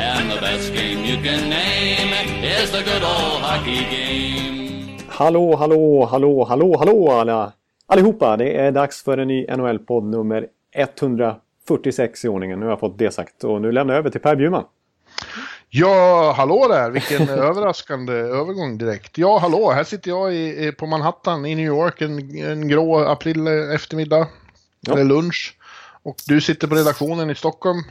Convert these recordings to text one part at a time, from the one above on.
And the best game you can name is the good old hockey game. Hallå, hallå, hallå, hallå, hallå alla! Allihopa! Det är dags för en ny NHL-podd nummer 146 i ordningen. Nu har jag fått det sagt. Och nu lämnar jag över till Per Bjurman. Ja, hallå där! Vilken överraskande övergång direkt. Ja, hallå! Här sitter jag i, på Manhattan i New York en, en grå april eftermiddag. Ja. Eller lunch. Och du sitter på redaktionen i Stockholm.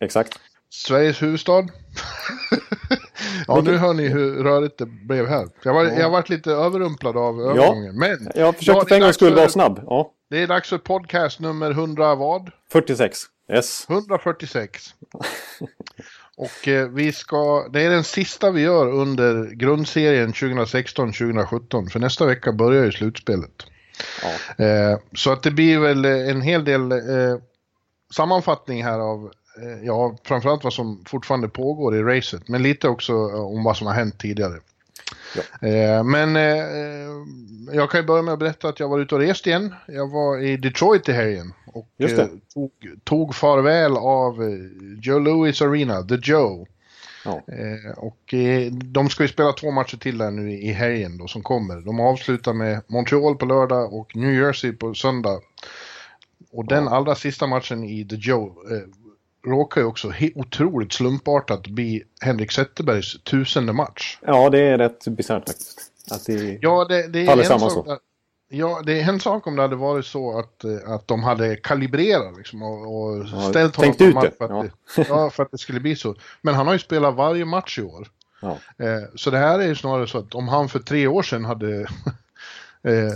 Exakt. Sveriges huvudstad. ja, nu hör ni hur rörigt det blev här. Jag var, jag varit lite överrumplad av övergången. Ja, men jag försökte ja, för en gångs skull vara snabb. Ja. Det är dags för podcast nummer 100 vad? 46. Yes. 146. Och eh, vi ska, det är den sista vi gör under grundserien 2016-2017. För nästa vecka börjar ju slutspelet. Ja. Eh, så att det blir väl en hel del eh, sammanfattning här av ja, framförallt vad som fortfarande pågår i racet, men lite också eh, om vad som har hänt tidigare. Ja. Eh, men jag kan ju börja med att berätta att jag var ute och rest igen. Jag var i Detroit i helgen och tog, tog farväl av Joe Louis Arena, The Joe. Ja. och de ska ju spela två matcher till där nu i helgen då som kommer. De avslutar med Montreal på lördag och New Jersey på söndag. Och den allra sista matchen i The Joe råkar ju också otroligt slumpartat bli Henrik Zetterbergs tusende match. Ja, det är rätt bisarrt faktiskt. Att det, ja, det, det är en samma sak, så. Ja, det är en sak om det hade varit så att, eh, att de hade kalibrerat liksom och, och ja, ställt honom på match för att, ja. det, ja, för att det skulle bli så. Men han har ju spelat varje match i år. Ja. Eh, så det här är ju snarare så att om han för tre år sedan hade eh,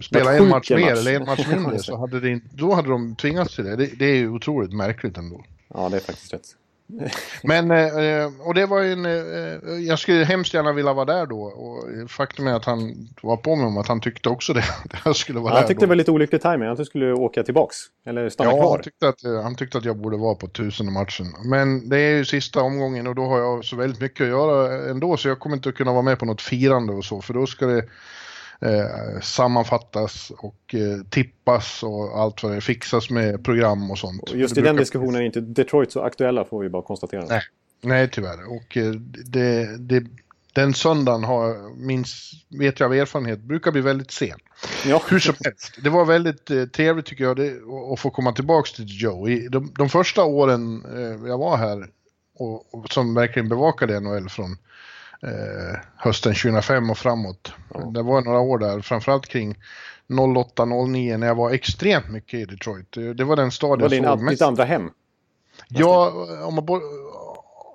spelat en match mer eller en match mindre så hade det inte, då hade de tvingats till det. det. Det är ju otroligt märkligt ändå. Ja, det är faktiskt rätt. Men, eh, och det var ju en, eh, jag skulle hemskt gärna vilja vara där då. Och faktum är att han var på mig om att han tyckte också det. jag skulle vara ja, han tyckte då. det var lite olycklig timing, att du skulle åka tillbaks. Eller stanna ja, kvar. Han tyckte, att, eh, han tyckte att jag borde vara på tusende matchen. Men det är ju sista omgången och då har jag så väldigt mycket att göra ändå. Så jag kommer inte att kunna vara med på något firande och så. För då ska det eh, sammanfattas och eh, tippas och allt vad det fixas med program och sånt. Och just i den diskussionen är inte Detroit så aktuella får vi bara konstatera. Nej, Nej tyvärr. Och eh, det, det, den söndagen har, minst, vet jag av erfarenhet, brukar bli väldigt sen. Ja. Hur som helst, det var väldigt eh, trevligt tycker jag det, att få komma tillbaka till Joe. I de, de första åren eh, jag var här och, och, som verkligen bevakade NHL från eh, hösten 2005 och framåt. Ja. Det var några år där, framförallt kring 08-09 när jag var extremt mycket i Detroit. Det var den stad jag såg mest. Var ditt andra hem? Ja, om man bo,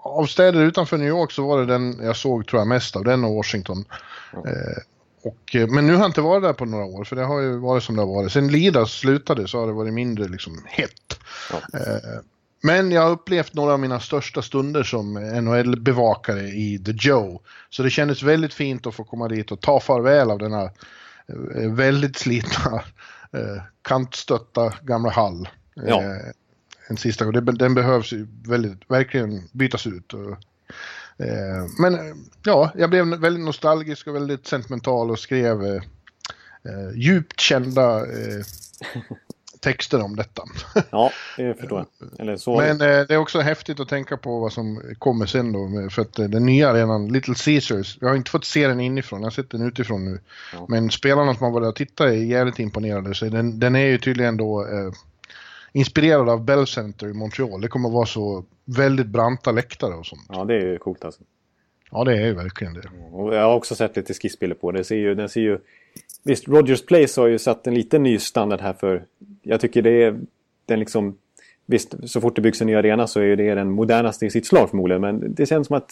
av städer utanför New York så var det den jag såg tror jag mest av, den och Washington. Ja. Eh, och, eh, men nu har jag inte varit där på några år, för det har ju varit som det har varit. Sen Lidas slutade så har det varit mindre liksom hett. Ja. Eh, men jag har upplevt några av mina största stunder som NHL-bevakare i The Joe. Så det kändes väldigt fint att få komma dit och ta farväl av denna eh, väldigt slitna eh, kantstötta gamla hall. Ja. Eh, en sista gång. Den behövs väldigt, verkligen bytas ut. Men ja, jag blev väldigt nostalgisk och väldigt sentimental och skrev djupt kända texter om detta. Ja, det förstår jag. Eller så. Men eh, det är också häftigt att tänka på vad som kommer sen då. För att eh, den nya arenan, Little Caesars, jag har inte fått se den inifrån, jag har sett den utifrån nu. Ja. Men spelarna som har varit och tittat är jävligt imponerade. Så den, den är ju tydligen då eh, inspirerad av Bell Center i Montreal. Det kommer att vara så väldigt branta läktare och sånt. Ja, det är ju coolt alltså. Ja, det är ju verkligen det. Och jag har också sett lite skissbilder på det. Ser ju, den ser ju... Visst, Rogers Place har ju satt en liten ny standard här för... Jag tycker det är den liksom... Visst, så fort det byggs en ny arena så är det den modernaste i sitt slag förmodligen. Men det känns som att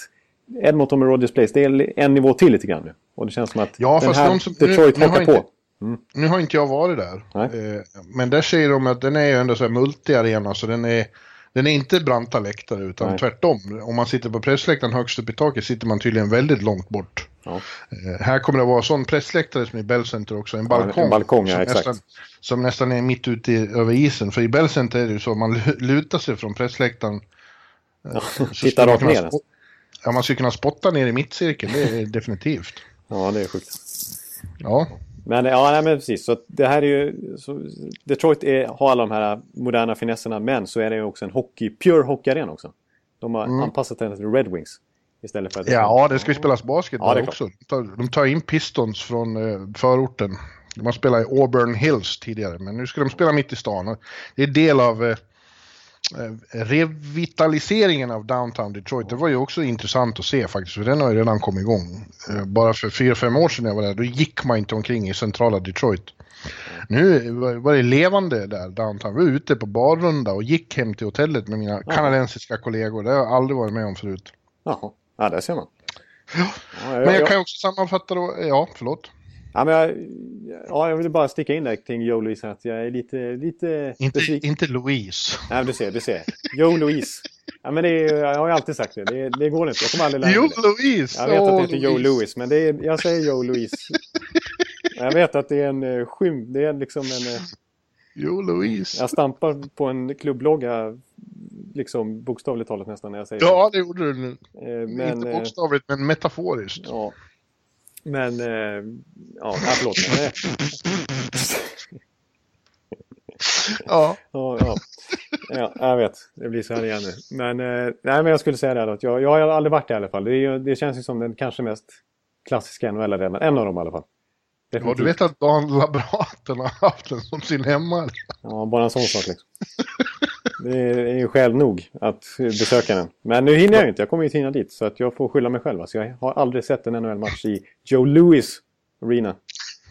Edmonton med Rogers Place, det är en nivå till lite grann nu. Och det känns som att ja, den här som, Detroit nu, hakar på. Mm. Nu har inte jag varit där. Eh, men där säger de att den är ju ändå så här multi-arena så den är Den är inte branta läktare utan Nej. tvärtom. Om man sitter på pressläktaren högst upp i taket sitter man tydligen väldigt långt bort. Ja. Eh, här kommer det vara sån pressläktare som i Bell Center också, en balkong. en balkong, ja, som, exakt. nästan, som nästan är mitt ute i, över isen. För i Bell Center är det ju så, man lu- lutar sig från pressläktaren. eh, så titta skulle man rakt ner. spo- Ja, man skulle kunna spotta ner i mittcirkeln, det är definitivt. ja, det är sjukt. Ja, Men ja, nej, men precis. Så det här är ju... Detroit är, har alla de här moderna finesserna, men så är det ju också en hockey, pure hockeyarena också. De har anpassat den till Red Wings. Istället för att... Ja det ska ju spelas basket Ja, där är också. De tar, in Pistons från eh, förorten. De har spelat i Auburn Hills tidigare, men nu ska de spela mitt i stan. Det är del av eh, eh, revitaliseringen av Downtown Detroit. Det var ju också intressant att se faktiskt, för den har ju redan kommit igång. Bara för fyra fem år sedan jag var där, då gick man inte omkring i centrala Detroit. Nu var det levande där, downtown. Vi var ute på barrunda och gick hem till hotellet med mina kanadensiska kollegor. Det har jag aldrig varit med om förut. Jaha, ja där ser man. Ja, Men jag kan ju också sammanfatta då, ja, förlåt. Ja, men jag, ja, jag vill bara sticka in där kring Joe Louise. Att jag är lite, lite Inte, besviken. inte Louise. Nej, men du ser, du ser. Joe Louise. Ja, men det är, jag har ju alltid sagt det. Det, det går inte. Jag kommer aldrig lära Jo, mig det. Louise! Jag vet att det heter Joe Louis, men det är, jag säger Joe Louise. Jag vet att det är en uh, skym... Det är liksom en... eh, Jo, Louise. jag stampar på en klubblogga liksom bokstavligt talat nästan när jag säger Ja, det gjorde du nu. det. Eh, Men... inte eh, bokstavligt, men metaforiskt. Ja. Men... eh, Ja, nej, förlåt. Ja. Ja, ja. ja, jag vet. Det blir så här igen nu. Men, nej, men jag skulle säga det här att jag, jag har aldrig varit där i alla fall. Det, är, det känns ju som den kanske mest klassiska NHL-arenan. En av dem i alla fall. ja, du vet att Dan Labraten har haft den som sin hemma. Ja, bara en sån sak liksom. Det är, ju skäl nog att besöka den. Men nu hinner jag inte. Jag kommer ju inte hinna dit. Så att jag får skylla mig själv. Så jag har aldrig sett en NHL-match i Joe Louis Arena.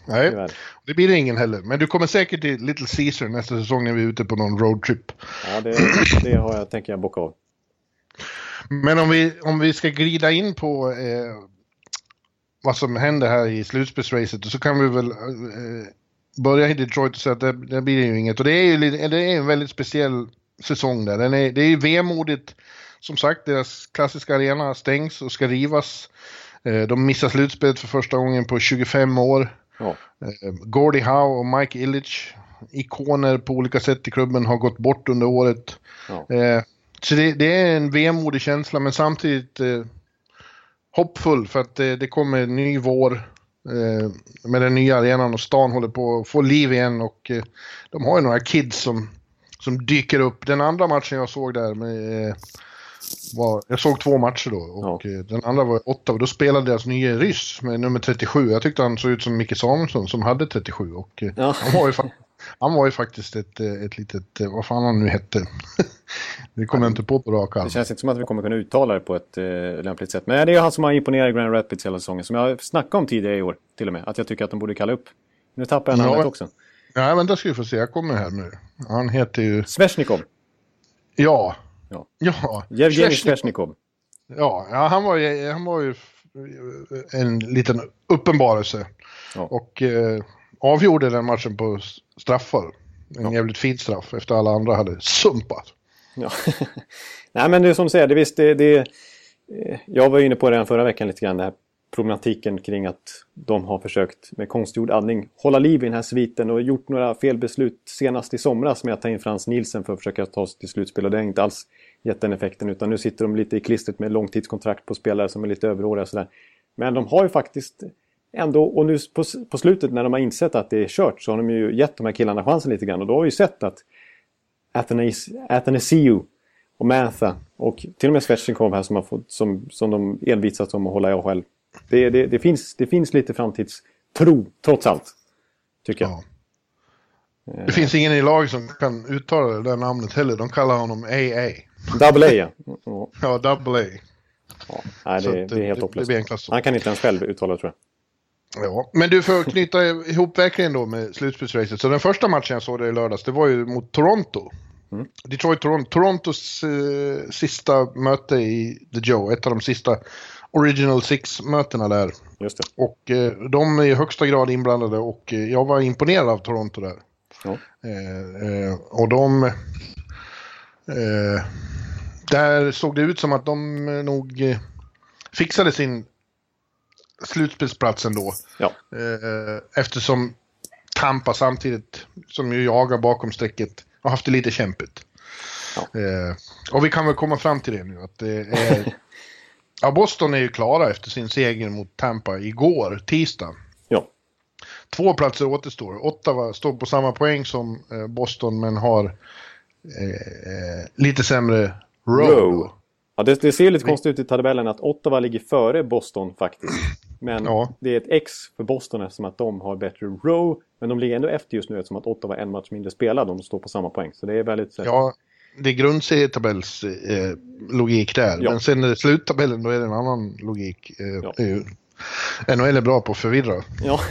Nej, Tyvärr. det blir det ingen heller. Men du kommer säkert till Little Caesar nästa säsong när vi är ute på någon roadtrip. Ja, det, det har jag, tänker jag bocka av. Men om vi, om vi ska glida in på eh, vad som händer här i slutspelsracet så kan vi väl eh, börja i Detroit och säga att det, det blir ju inget. Och det är ju det är en väldigt speciell säsong där. Den är, det är vemodigt. Som sagt, deras klassiska arena stängs och ska rivas. Eh, de missar slutspelet för första gången på 25 år. Ja, Eh, Gordie Howe och Mike Illich, ikoner på olika sätt i klubben, har gått bort under året. ja. Eh, så det, det är en vemodig känsla men samtidigt hoppfull för att eh, det kommer en ny vår med den nya arenan och stan håller på att få liv igen och de har ju några kids som, som dyker upp. Den andra matchen jag såg där med, eh, var, jag såg två matcher då och eh, den andra var åtta och då spelade deras nya ryss med nummer 37. Jag tyckte han såg ut som Micke Samuelsson som hade 37 och eh, Ja. han, var ju han var ju faktiskt ett, ett litet, vad fan han nu hette. det kommer jag inte på på rak arm. Det känns inte som att vi kommer kunna uttala det på ett eh, lämpligt sätt. Men det är han som har imponerat i Grand Rapids hela säsongen. Som jag snackade om tidigare i år till och med. Att jag tycker att de borde kalla upp. Nu tappar jag Ja. namnet också. Ja, men det ska vi få se. Jag kommer här nu. Han heter ju... Svesjnikov. Ja. Ja. Ja. Jevgenij Svesjnikov. Ja, ja han, var ju, han var ju en liten uppenbarelse. Ja. Och eh, avgjorde den matchen på straffar. En jävligt fin straff efter alla andra hade sumpat. Ja. Nej men det är som du säger. Det, visst, det, det, eh, jag var inne på det redan förra veckan lite grann. Den här problematiken kring att de har försökt med konstgjord andning hålla liv i den här sviten och gjort några felbeslut senast i somras med att ta in Frans Nielsen för att försöka ta sig till slutspel och det har inte alls gett den effekten utan nu sitter de lite i klistret med långtidskontrakt på spelare som är lite överåriga och sådär. Men de har ju faktiskt ändå, och nu på, på slutet när de har insett att det är kört så har de ju gett de här killarna chansen lite grann och då har vi ju sett att Athanas, Athanasiu och Mantha och till och med Svesjnikov här som, har fått, som, som de envisats om att hålla i AHL. Det, det, det, finns, det finns lite framtidstro trots allt. Tycker jag. Ja. Det finns ingen i laget som kan uttala det där namnet heller. De kallar honom AA. Double A ja. ja. Ja, double A. ja. Nej, det, det är helt hopplöst. Han kan inte ens själv uttala det tror jag. Ja, men du får knyta ihop verkligen då med slutspelsracet. Så den första matchen jag såg det i lördags, det var ju mot Toronto. Detroit-Toronto. Torontos eh, sista möte i The Joe, ett av de sista Original Six-mötena där. Just det. Och eh, de är i högsta grad inblandade och eh, jag var imponerad av Toronto där. Ja. Eh, eh, och de... Eh, där såg det ut som att de nog fixade sin slutspelsplats ändå. Ja. Eftersom Tampa samtidigt, som ju jagar bakom strecket, har haft det lite kämpigt. Ja. Eh, och vi kan väl komma fram till det nu att det är... ja, Boston är ju klara efter sin seger mot Tampa igår, tisdag. Ja. Två platser återstår. Ottawa står på samma poäng som eh, Boston men har eh, lite sämre row. Row. Ja, det, det ser lite konstigt ut i tabellen att Ottawa ligger före Boston faktiskt. Men Ja. det är ett X för Boston eftersom att de har bättre row. Men de ligger ändå efter just nu eftersom att Ottawa har en match mindre spelad. De står på samma poäng. Så det är väldigt... Ja, det är grundserietabells eh, logik där. Ja. Men sen när det är sluttabellen då är det en annan logik. Eh, Ja. är NHL är bra på att förvirra. ja.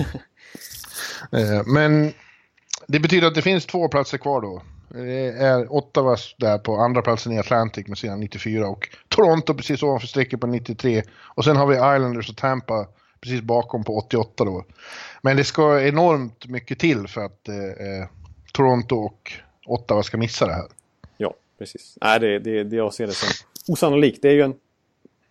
Eh, men det betyder att det finns två platser kvar då. Det är Ottawa där på andra platsen i Atlantic med sina 94 och Toronto precis ovanför strecket på 93. Och sen har vi Islanders och Tampa precis bakom på 88 då. Men det ska enormt mycket till för att eh, eh, Toronto och Ottawa ska missa det här. Precis. Nej, det, det, det jag ser det som osannolikt. Det är ju en...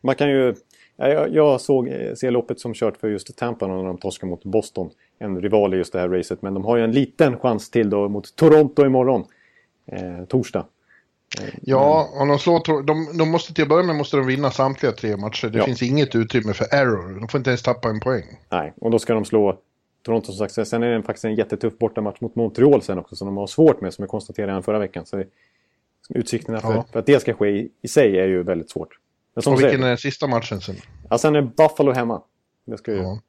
Man kan ju... ja, Jag, jag såg eh, ser loppet som kört för just Tampa när de torskar mot Boston. En rival i just det här racet. Men de har ju en liten chans till då mot Toronto imorgon. Eh, torsdag. Ja, om de slår, de, de måste till att börja med måste de vinna samtliga tre matcher. Det Ja. finns inget utrymme för error. De får inte ens tappa en poäng. Nej, och då ska de slå Toronto som sagt. Sen är det faktiskt en jättetuff bortamatch mot Montreal sen också som de har svårt med som jag konstaterade förra veckan. Så det, utsikterna för, Ja. för att det ska ske i, i sig är ju väldigt svårt. Men som Och vilken säger, är den sista matchen sen? ja, sen är Buffalo hemma. Det ska ju... Ja.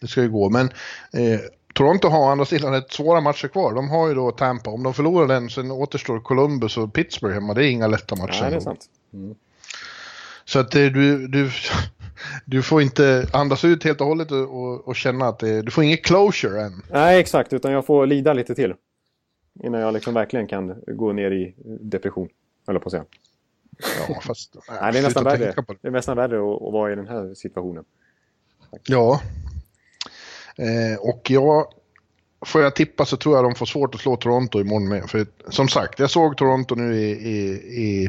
Det ska ju gå, men eh, Toronto har å andra sidan ett svåra matcher kvar. De har ju då Tampa. Om de förlorar den, sen återstår Columbus och Pittsburgh hemma. Det är inga lätta matcher. Nej, det är sant. Så att eh, du, du, du får inte andas ut helt och hållet och, och, och känna att det, du får inget closure än. Nej, exakt. Utan jag får lida lite till. Innan jag liksom verkligen kan gå ner i depression. Höll jag på att säga. Ja, fast... Nej, det är nästan värre. det. Det är nästan värre att, att vara i den här situationen. Ja. Eh, och jag... Får jag tippa så tror jag de får svårt att slå Toronto imorgon med. För som sagt, jag såg Toronto nu i, i, i,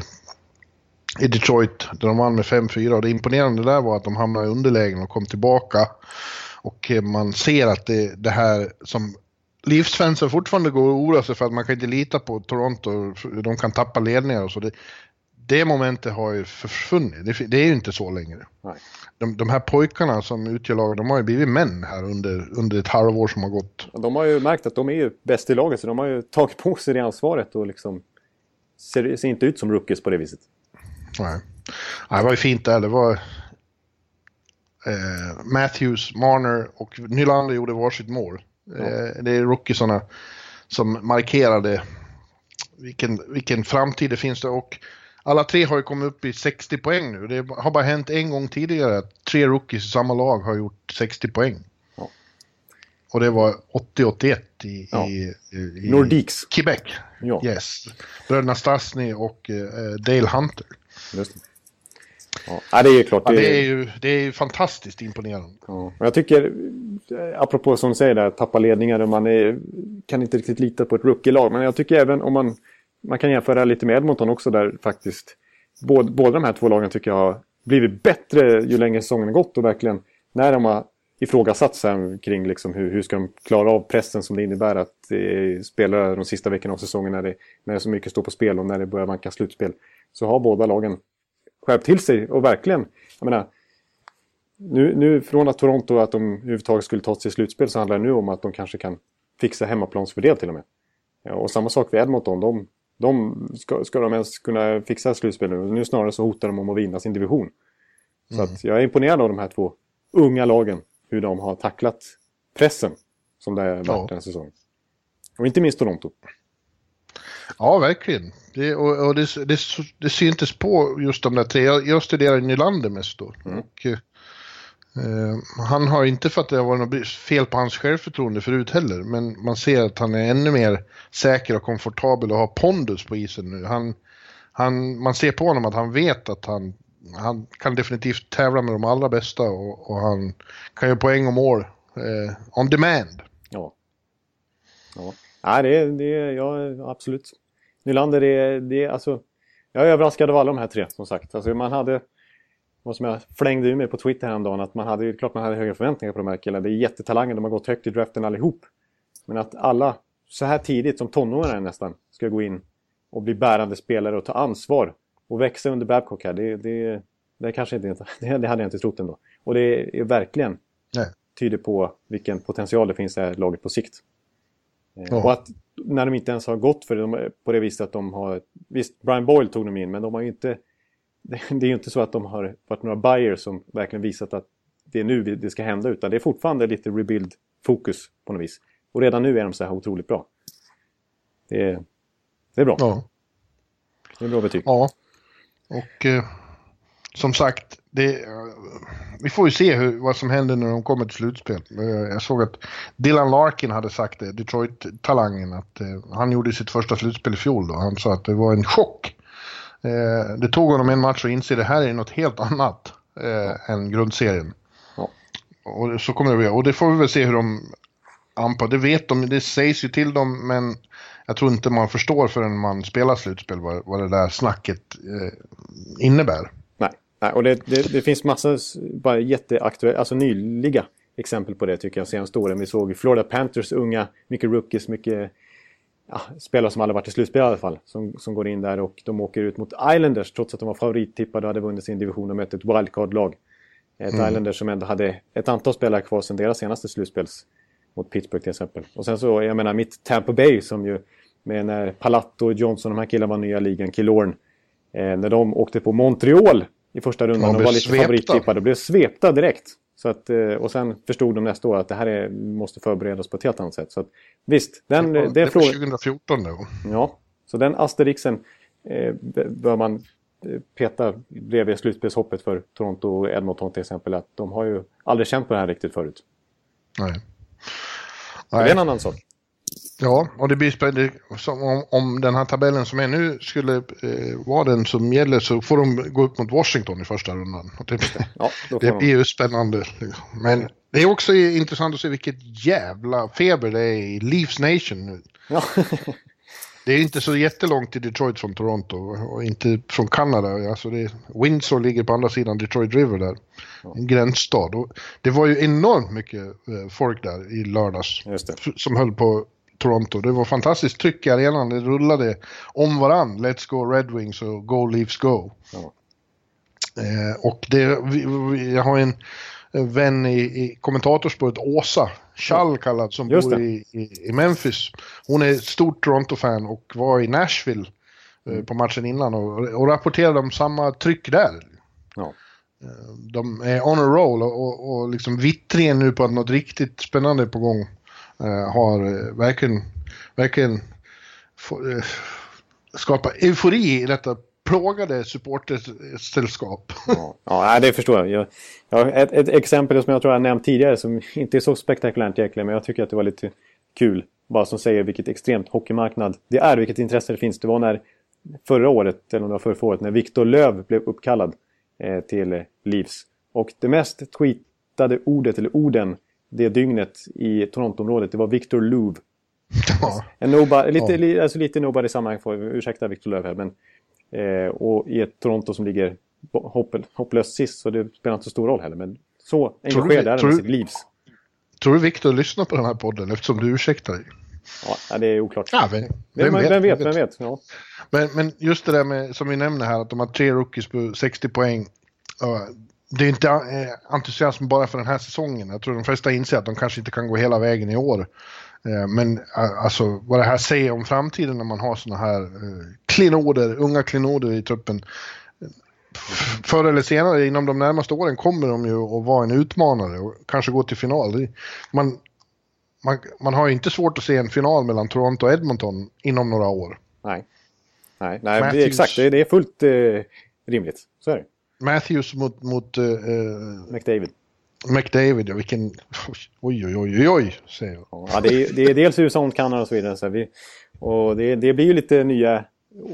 i Detroit där de vann med 5-4 och det imponerande där var att de hamnade i underlägen och kom tillbaka. Och man ser att det, det här som livsfansen fortfarande går och oroar sig för att man kan inte lita på Toronto, de kan tappa ledningar och så. Det, det momentet har ju försvunnit, det, det är ju inte så längre de, de här pojkarna som utgör laget, de har ju blivit män här under, under ett halvår som har gått. De har ju märkt att de är ju bäst i laget. Så de har ju tagit på sig det ansvaret och liksom ser, ser inte ut som rookies på det viset. Nej. Nej, det var ju fint där. Det var eh, Matthews, Marner och Nylander gjorde varsitt mål. Eh, det är rookiesarna som markerade vilken, vilken framtid det finns där. Och alla tre har ju kommit upp i 60 poäng nu. Det har bara hänt en gång tidigare att tre rookies i samma lag har gjort 60 poäng. Ja. Och det var 80-81 i, Ja. i, i Nordiques. Quebec. Ja, Yes. Bröderna Stasny och eh, Dale Hunter. just det. Ja, det är ju klart. Ja, det, är ju, det är ju fantastiskt imponerande. Ja. Jag tycker, eh, apropå som du säger där, tappa ledningar och man är, kan inte riktigt lita på ett rookie-lag. Men jag tycker även om man, man kan jämföra lite med Edmonton också där faktiskt. Både, båda de här två lagen tycker jag har blivit bättre ju längre säsongen har gått och verkligen när de har ifrågasatt sig kring liksom hur, hur ska de klara av pressen som det innebär att eh, spela de sista veckorna av säsongen när det, när det så mycket står på spel och när det börjar vanka slutspel. Så har båda lagen skärpt till sig och verkligen, jag menar, nu, nu från att Toronto att de överhuvudtaget skulle ta sig till slutspel så handlar det nu om att de kanske kan fixa hemmaplansfördel till och med. Ja, och samma sak för Edmonton. De, de ska, ska de ens kunna fixa slutspel nu? Nu snarare så hotar de om att vinna sin division. Så att jag är imponerad av de här två unga lagen. Hur de har tacklat pressen som det har varit Ja. den här säsongen. Och inte minst Toronto. Ja, verkligen. Det, och och det, det, det syntes på just de där tre. Jag, jag studerar Nylander mest då. Och, eh, han har inte för att det har varit något fel på hans självförtroende förut heller. Men man ser att han är ännu mer säker och komfortabel och har pondus på isen nu. Han, han, man ser på honom att han vet att han, han kan definitivt tävla med de allra bästa och, och han kan göra poäng och mål eh, on demand. Ja. Ja, Nej, det, det ja, absolut. Nylander är, det är alltså... Jag är överraskad av alla de här tre som sagt. Alltså man hade... Vad som jag flängde ur mig på Twitter häromdagen att man hade, klart man hade höga förväntningar på de här killarna. Det är jättetalanger, de har gått högt i draften allihop. Men att alla, så här tidigt som tonåringar nästan, ska gå in och bli bärande spelare och ta ansvar och växa under Babcock här. Det, det, det, kanske inte, det hade jag inte trott ändå. Och det är verkligen Nej. tyder på vilken potential det finns i det här laget på sikt. Ja. Och att när de inte ens har gått för det på det viset att de har... Visst, Brian Boyle tog dem in, men de har ju inte... Det är ju inte så att de har varit några buyers som verkligen visat att det är nu det ska hända, utan det är fortfarande lite rebuild-fokus på något vis. Och redan nu är de så här otroligt bra. Det är, det är bra. Ja. Det är bra betyg. Ja. Och eh, som sagt, det, vi får ju se hur, vad som händer när de kommer till slutspel. Eh, jag såg att Dylan Larkin hade sagt det, Detroit-talangen, att eh, han gjorde sitt första slutspel i fjol då. Han sa att det var en chock. Eh, det tog honom en match att inse att det här är något helt annat eh, än grundserien. Ja. Och så kommer det bli. Och det får vi väl se hur de anpassar. Det vet de, det sägs ju till dem, men jag tror inte man förstår förrän man spelar slutspel vad, vad det där snacket innebär. Och det, det, det finns massa bara jätteaktuella, alltså nyliga exempel på det tycker jag senaste åren. Vi såg Florida Panthers unga, mycket rookies, mycket ja, spelare som aldrig varit i slutspel i alla fall. Som, som går in där och de åker ut mot Islanders trots att de var favorittippade och hade vunnit sin division och mötte ett wildcard-lag. Ett mm. Islanders som ändå hade ett antal spelare kvar sedan deras senaste slutspels mot Pittsburgh till exempel. Och sen så, jag menar mitt Tampa Bay som ju med när Palatto, Johnson, de här killarna var nya ligan, Killorn. Eh, när de åkte på Montreal i första rundan och var lite favorittippade och blev svepta direkt. Så att, eh, och sen förstod de nästa år att det här är, måste förberedas på ett helt annat sätt. Så att, visst, den, det, det, det var 2014 då. Ja, så den asterixen eh, bör man eh, peta bredvid slutspelshoppet för Toronto och Edmonton till exempel. Att de har ju aldrig känt på det här riktigt förut. Nej. Nej. Det är en annan sak. Ja, och det blir spännande. Om, om den här tabellen som är nu skulle eh, vara den som gäller så får de gå upp mot Washington i första rundan. Det, ja, det blir ju spännande. Men det är också intressant att se vilket jävla feber det är i Leafs Nation nu. Ja. det är inte så jättelångt till Detroit från Toronto och inte från Kanada. Alltså det, Windsor ligger på andra sidan Detroit River där. En gränsstad. det var ju enormt mycket eh, folk där i lördags. Som höll på Toronto. Det var fantastiskt tryck i arenan. Det rullade om varann. Let's go Red Wings och Go Leafs Go. Ja. Eh, och det, jag har en vän i, i kommentatorspåret, Åsa Schall kallad, som bor i, i, i, Memphis. Hon är ett stort Toronto-fan och var i Nashville eh, mm. på matchen innan och, och rapporterade om samma tryck där. Ja. Eh, de är on a roll och, och, och liksom vittringen nu på att något riktigt spännande är på gång. Eh, har eh, verkligen, verkligen eh, skapat eufori i detta plågade supportersällskap. Ja, ja, det förstår jag. jag, jag ett, ett, exempel som jag tror jag nämnt tidigare som inte är så spektakulärt egentligen men jag tycker att det var lite kul. Bara som säger vilket extremt hockeymarknad det är, vilket intresse det finns. Det var när förra året, eller om det var förra året, när Viktor Löv blev uppkallad eh, till Leafs. Och det mest tweetade ordet, eller orden, det dygnet i Torontoområdet, det var Victor Louvre. Ja. En nobody, lite, ja. alltså lite nobody i sammanhang, får ursäkta Victor Löv här, men eh, och i ett Toronto som ligger hopp, hopplöst sist, så det spelar inte så stor roll heller. Men så engagerad är han i sitt livs. Tror du Victor lyssnar på den här podden eftersom du ursäktar dig? Ja, det är oklart. Ja, vem, vem, vem, vet, vem vet? Vem vet? Ja. Men, men just det där med, som vi nämner här, att de har tre rookies på 60 poäng det är inte eh, entusiasm bara för den här säsongen. Jag tror de flesta inser att de kanske inte kan gå hela vägen i år. Eh, men eh, alltså vad det här säger om framtiden när man har såna här klenoder, unga klenoder i truppen. Förr eller senare, inom de närmaste åren, kommer de ju att vara en utmanare och kanske gå till final. Man, man, man har inte svårt att se en final mellan Toronto och Edmonton inom några år. Nej, nej, nej Matthews, exakt. Det, det är fullt eh, rimligt. Så är det. Matthews mot, mot uh, McDavid. McDavid, ja vilken... Oj, oj, oj, oj, säger jag. Ja, det är, det är dels USA och Kanada och så vidare. Så vi, och det, det blir ju lite nya,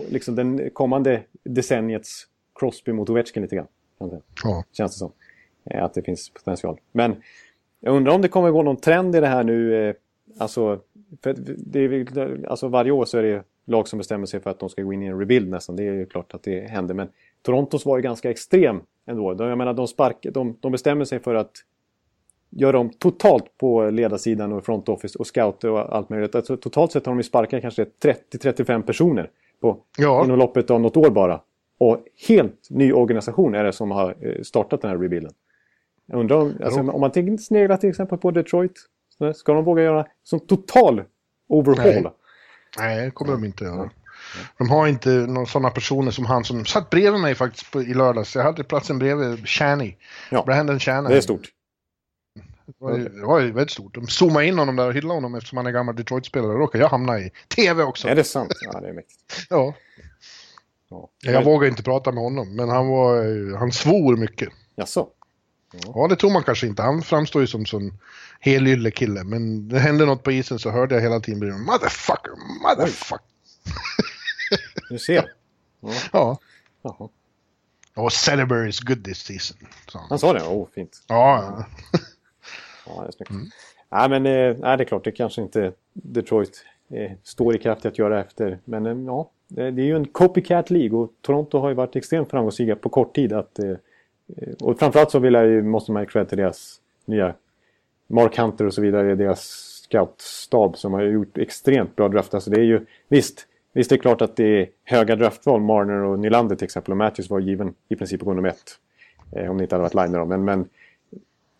liksom den kommande decenniets Crosby mot Ovechkin lite grann. Ja. Känns det som. Eh, att det finns potential. Men jag undrar om det kommer gå någon trend i det här nu. Alltså, för det är, alltså varje år så är det lag som bestämmer sig för att de ska gå in i en rebuild nästan. Det är ju klart att det händer. Men Torontos var ju ganska extrem ändå. Jag menar, de, spark, de, de bestämmer sig för att göra om totalt på ledarsidan och front office och scouter och allt möjligt. Alltså, totalt sett har de ju sparkat kanske 30-35 personer på, ja. inom loppet av något år bara. Och helt ny organisation är det som har eh, startat den här rebuilden. Jag undrar om, alltså, om man sneglar till exempel på Detroit. Ska de våga göra som total overhaul? Nej, Nej det kommer de inte göra. De har inte några sådana personer som han som satt bredvid mig faktiskt på, i lördags. Jag hade platsen bredvid Channy. Ja, Brandon Channy. Det är stort. Det var, ju, det var ju väldigt stort. De zoomade in honom där och hyllade honom eftersom han är gammal Detroit-spelare. Då råkade jag hamna i tv också. Är det sant? Ja, det är mäktigt. ja. ja. Jag vågar inte prata med honom, men han, var, han svor mycket. Jaså? Ja. ja, det tror man kanske inte. Han framstår ju som en helylle kille. Men det hände något på isen så hörde jag hela tiden bredvid Motherfucker, motherfucker. Du ser. Ja. ja. Jaha. Och Celebrate is good this season. Så. Han sa det? Åh, oh, fint. Ja. ja, det är snyggt. Mm. Nej, men eh, nej, det är klart, det kanske inte Detroit eh, står i kraft att göra efter. Men eh, ja, det, är ju en copycat League och Toronto har ju varit extremt framgångsrika på kort tid. Att, eh och framförallt så vill jag ju, måste man ju cred till deras nya Mark Hunter och så vidare, deras scoutstab som har gjort extremt bra draft. Alltså det är ju, visst, Visst, det är klart att det är höga draftval. Marner och Nylander till exempel. Och Matthews var given i princip gå nummer ett. Eh, om det inte hade varit Liner då. Men, men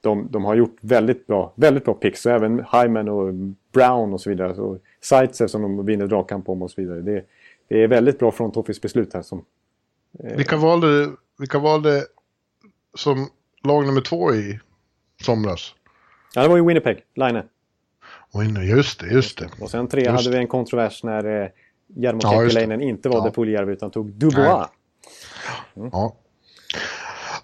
de, de, har gjort väldigt bra, väldigt bra picks. Så även Hyman och Brown och så vidare. Så Sightser som de vinner dragkamp om och så vidare. Det, det är väldigt bra front office-beslut här. Som, eh... vilka, valde, vilka valde som lag nummer två i somras? Ja, det var ju Winnipeg, Line. Winner, just det, just det. Och sen tre just hade vi en kontrovers när eh, Jarmo ja, Kekkeläinen inte valde ja. Puljärvi utan tog Dubois. Mm. Ja.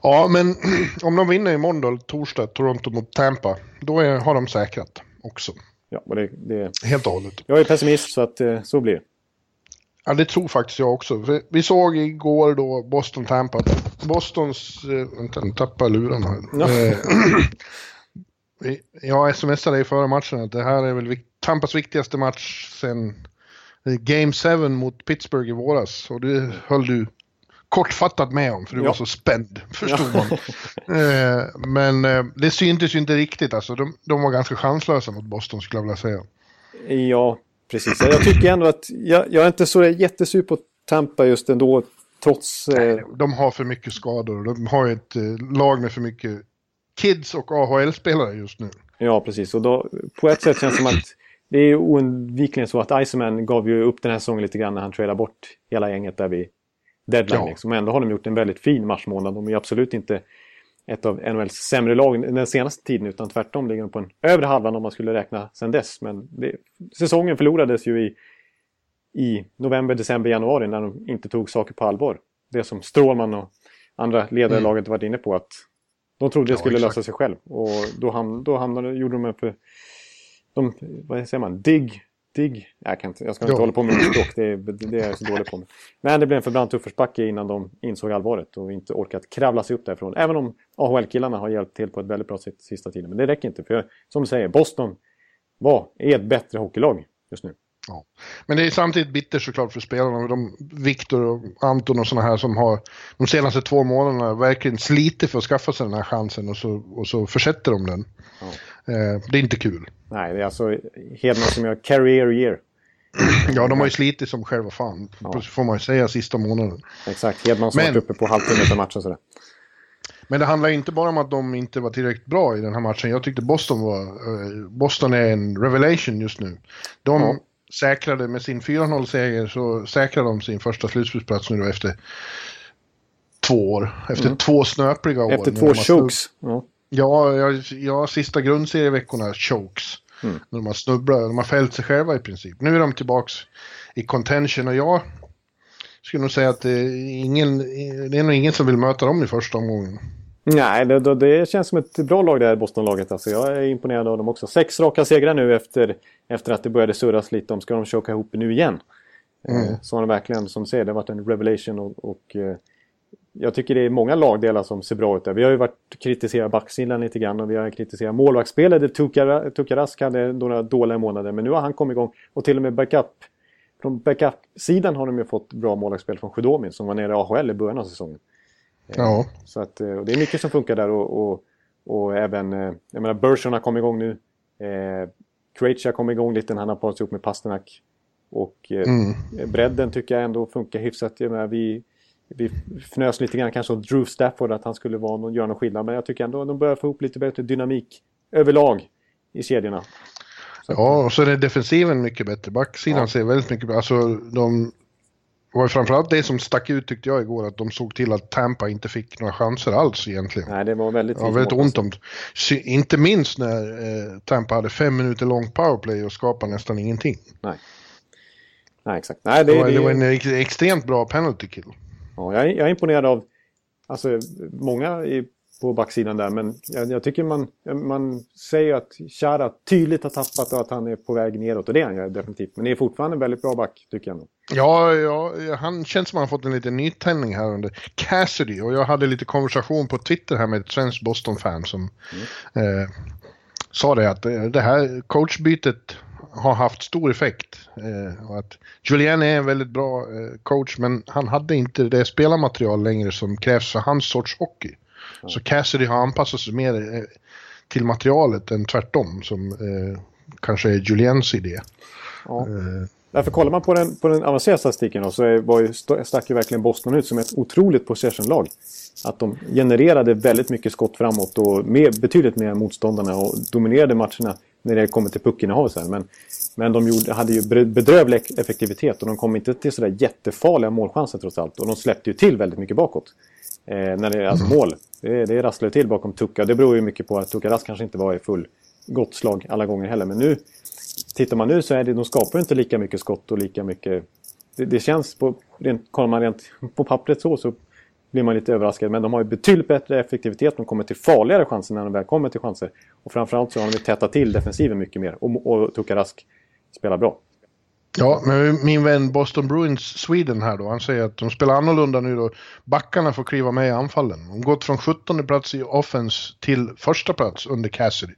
ja, men om de vinner imorgon då, torsdag, Toronto mot Tampa, då är, har de säkrat också. Ja, och det, det... Helt och hållet. Jag är pessimist så att eh, så blir det. Ja, det tror faktiskt jag också. För vi såg igår då Boston-Tampa. Bostons... Äh, vänta, nu tappade lurarna här. Ja. Eh, jag smsade dig före matchen att det här är väl Tampas viktigaste match sen Game 7 mot Pittsburgh i våras och det höll du kortfattat med om för du ja. var så spänd, förstod ja. man. eh, men eh, det syntes ju inte riktigt alltså. De, de, var ganska chanslösa mot Boston skulle jag vilja säga. Ja, precis. Jag tycker ändå att jag, jag är inte så jättesur på Tampa just ändå. Trots... Eh... Nej, de har för mycket skador. De har ett lag med för mycket kids och AHL-spelare just nu. Ja, precis. Och då, på ett sätt känns det som att det är oundvikligen så att Iceman gav ju upp den här säsongen lite grann när han tradade bort hela gänget där vid deadline. Ja. Liksom. ändå har de gjort en väldigt fin marsmånad. De är absolut inte ett av NHLs sämre lag den senaste tiden utan tvärtom ligger de på en övre halvan om man skulle räkna sen dess. Men det, säsongen förlorades ju i, i november, december, januari när de inte tog saker på allvar. Det som Strålman och andra ledare i mm. laget varit inne på att de trodde det skulle ja, lösa sig själv. Och då, ham då hamnade, gjorde de en för de, vad säger man, digg, digg, jag, kan inte, jag ska inte ja. hålla på med språk, det, det är jag så dålig på. Men det blev en för brant uppförsbacke innan de insåg allvaret och inte orkat kravla sig upp därifrån. Även om AHL-killarna har hjälpt till på ett väldigt bra sätt sista tiden. Men det räcker inte, för som du säger, Boston var, är ett bättre hockeylag just nu. Ja. Men det är samtidigt bittert såklart för spelarna. De, Viktor och Anton och sådana här som har de senaste två månaderna verkligen slitit för att skaffa sig den här chansen och så, och så försätter de den. Ja. Eh, det är inte kul. Nej, det är alltså Hedman som gör career year. ja, de har ju slitit som själva fan, ja. får man ju säga, sista månaden. Exakt, Hedman som varit uppe på halvtimme per match och sådär. Men det handlar inte bara om att de inte var tillräckligt bra i den här matchen. Jag tyckte Boston var... Uh, Boston är en revelation just nu. De ja. Säkrade med sin 4-0-seger så säkrade de sin första slutspelsplats nu då efter två år. Efter mm. två snöpliga år. Efter två chokes. Ja. Ja, ja, ja sista grundserieveckorna chokes. Mm. När de har snubblat, de har fällt sig själva i princip. Nu är de tillbaks i contention och jag skulle nog säga att det är, ingen, det är nog ingen som vill möta dem i första omgången. Nej, det, det känns som ett bra lag det här Boston-laget. Alltså, jag är imponerad av dem också. Sex raka segrar nu efter, efter att det började surras lite om ska de choka ihop nu igen. Mm. Eh, så har de verkligen, som du säger, det har varit en revelation och, och eh, jag tycker det är många lagdelar som ser bra ut där. Vi har ju varit kritiserat backsidan lite grann och vi har kritiserat målvaktsspelet. Tukarask hade några dåliga månader men nu har han kommit igång och till och med backup från backup-sidan har de ju fått bra målvaktsspel från Sjödomin som var nere i AHL i början av säsongen. Ja. Så att, och det är mycket som funkar där och, och, och även, jag menar, Burson har kommit igång nu. Eh, Krejci har kommit igång lite när han har parat ihop med Pasternak. Och eh, mm. bredden tycker jag ändå funkar hyfsat. Jag menar, vi, vi fnös lite grann kanske åt Drew Stafford att han skulle vara någon, göra någon skillnad. Men jag tycker ändå att de börjar få ihop lite bättre dynamik överlag i kedjorna. Så ja, och så är defensiven mycket bättre. Backsidan ja. ser väldigt mycket bättre Alltså, de var framförallt det som stack ut tyckte jag igår, att de såg till att Tampa inte fick några chanser alls egentligen. Nej, det var väldigt ja, väldigt ont om Inte minst när eh, Tampa hade fem minuter lång powerplay och skapade nästan ingenting. Nej. Nej, exakt. Nej, det, det, var, det var en extremt bra penalty kill. Ja, jag, är, jag är imponerad av alltså, många i, på backsidan där, men jag, jag, tycker man, man säger att Chara tydligt har tappat och att han är på väg neråt, och det är han ju definitivt. Men det är fortfarande en väldigt bra back, tycker jag. Nog. Ja, ja, han känns som att han fått en liten nytändning här under Cassidy, och jag hade lite konversation på Twitter här med ett svenskt Boston-fan som mm. eh, sa det att det här coachbytet har haft stor effekt. Eh, och att Julien är en väldigt bra eh, coach men han hade inte det spelarmaterial längre som krävs för hans sorts hockey. Mm. Så Cassidy har anpassat sig mer eh, till materialet än tvärtom som eh, kanske är Juliens idé. Ja. Eh. Därför kollar man på den, på den avancerade statistiken då, så är, var ju, stack ju verkligen Boston ut som ett otroligt possession-lag. Att de genererade väldigt mycket skott framåt och med, betydligt mer än motståndarna och dominerade matcherna när det kommer till puckinnehav. Men, men de gjorde, hade ju bedrövlig effektivitet och de kom inte till sådär jättefarliga målchanser trots allt. Och de släppte ju till väldigt mycket bakåt. Eh, när det är alltså mål. Det, det rasslar till bakom Tucka. Det beror ju mycket på att Tucka Rask kanske inte var i full gott slag alla gånger heller. Men nu, tittar man nu så är det, de skapar inte lika mycket skott och lika mycket... Det, det känns, på, rent, kollar man rent på pappret så, så blir man lite överraskad. Men de har ju betydligt bättre effektivitet. De kommer till farligare chanser när de väl kommer till chanser. Och framförallt så har de tätat till defensiven mycket mer. Och, och Tukarask spelar bra. Ja, men min vän Boston Bruins Sweden här då, han säger att de spelar annorlunda nu då. Backarna får kliva med i anfallen. De gått från 17 plats i offense till första plats under Cassidy.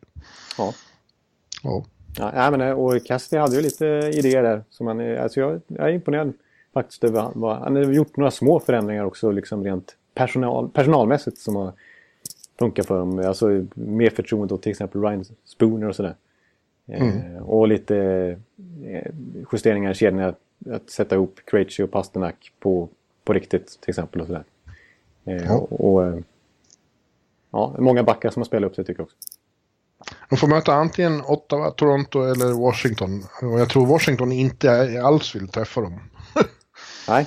Ja. Ja. ja men, och Cassidy hade ju lite idéer där. Som man, alltså jag, jag är imponerad faktiskt över vad, Han har gjort några små förändringar också liksom rent personal, personalmässigt som har funkat för dem. Alltså mer förtroende åt till exempel Ryan Spooner och sådär. Mm. Eh, och lite eh, justeringar i kedjan. Att, sätta ihop Krejci och Pasternak på, på riktigt till exempel. Och sådär. Eh, ja. Och, och, eh, ja, många backar som har spelat upp sig tycker jag också. De får möta antingen Ottawa, Toronto eller Washington. Och jag tror Washington inte alls vill träffa dem. Nej,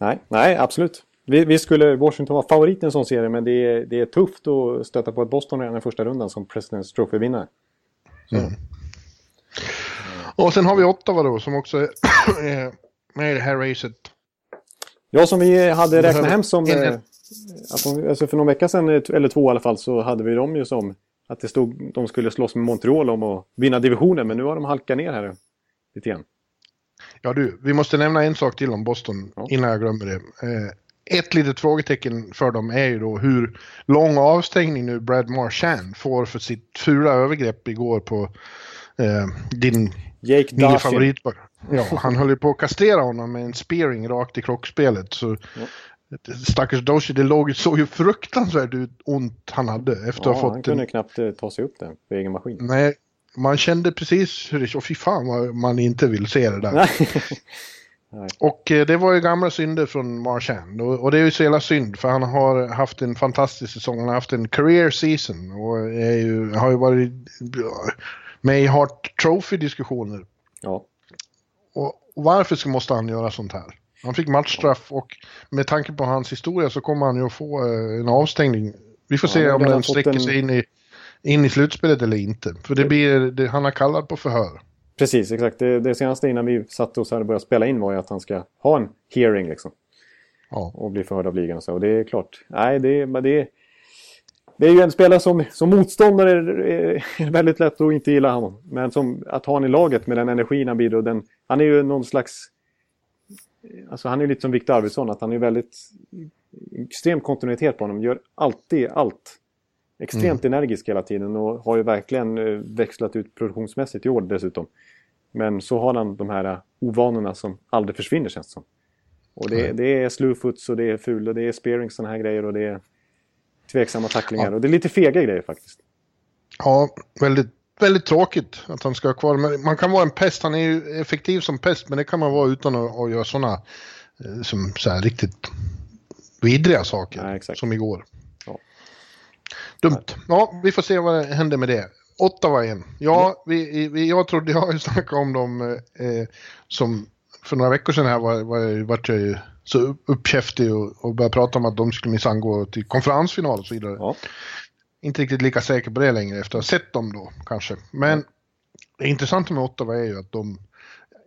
nej, nej absolut. Vi, vi, skulle Washington vara favorit i en sån serie men det är, det är tufft att stöta på ett Boston redan i första rundan som President's Trophy-vinnare. Mm. Och sen har vi Ottawa då som också är med i det här racet. Ja, som vi hade räknat hem som... Eh, alltså för någon vecka sedan, eh, eller två i alla fall, så hade vi dem ju som att det stod, de skulle slåss med Montreal om att vinna divisionen. Men nu har de halkat ner här lite grann. Ja du, vi måste nämna en sak till om Boston ja. innan jag glömmer det. Eh, ett litet frågetecken för dem är ju då hur lång avstängning nu Brad Marchand får för sitt fula övergrepp igår på eh, din Jake min favorit. Ja, han höll ju på att kastrera honom med en spearing rakt i krockspelet. Så ja. Stackars Doshi, det låg, såg ju fruktansvärt ut ont han hade efter ja, att ha fått... han kunde en... knappt eh, ta sig upp där på egen maskin. Nej, man kände precis hur det... Och fy fan vad man inte vill se det där. Nej. Och eh, det var ju gamla synder från Marchand och, det är ju så jävla synd för han har haft en fantastisk säsong. Han har haft en career season och ju, har ju varit med i Hart Trophy-diskussioner. Ja. Och, och varför måste han göra sånt här? Han fick matchstraff och med tanke på hans historia så kommer han ju att få eh, en avstängning. Vi får ja, se om den sträcker en... sig in i in i slutspelet eller inte. För det blir, det, han har kallat på förhör. Precis, exakt. Det, det senaste innan vi satte oss här och började spela in var ju att han ska ha en hearing liksom. Ja. Och bli förhörd av ligan och så. Och det är klart, nej det, det, det är ju en spelare som, som motståndare är väldigt lätt att inte gilla honom. Men som, att ha honom i laget med den energin han bidrar den, Han är ju någon slags... Alltså han är lite som Victor Arvidsson, att han är väldigt... Extrem kontinuitet på honom, gör alltid allt extremt mm. energisk hela tiden och har ju verkligen eh, växlat ut produktionsmässigt i år dessutom. Men så har han de här ovanorna som aldrig försvinner känns det som. Och det, det är slowfoots och det är ful och det är spearing sådana här grejer och det är tveksamma tacklingar. Ja. Och det är lite fega grejer faktiskt. Ja, väldigt, väldigt tråkigt att han ska ha kvar. Men man kan vara en pest, han är ju effektiv som pest, men det kan man vara utan att, att göra sådana eh, som så här, riktigt vidriga saker. Ja, som igår. Ja. Dumt. Ja, vi får se vad det händer med det. Ottawa igen. Ja, vi, vi, jag trodde, jag har ju snackat om dem eh, som för några veckor sedan här var, var, var jag ju så uppkäftig och, och började prata om att de skulle minsann gå till konferensfinal och så vidare. Ja. Inte riktigt lika säker på det längre efter att ha sett dem då kanske. Men ja. det intressanta med Ottawa är ju att de...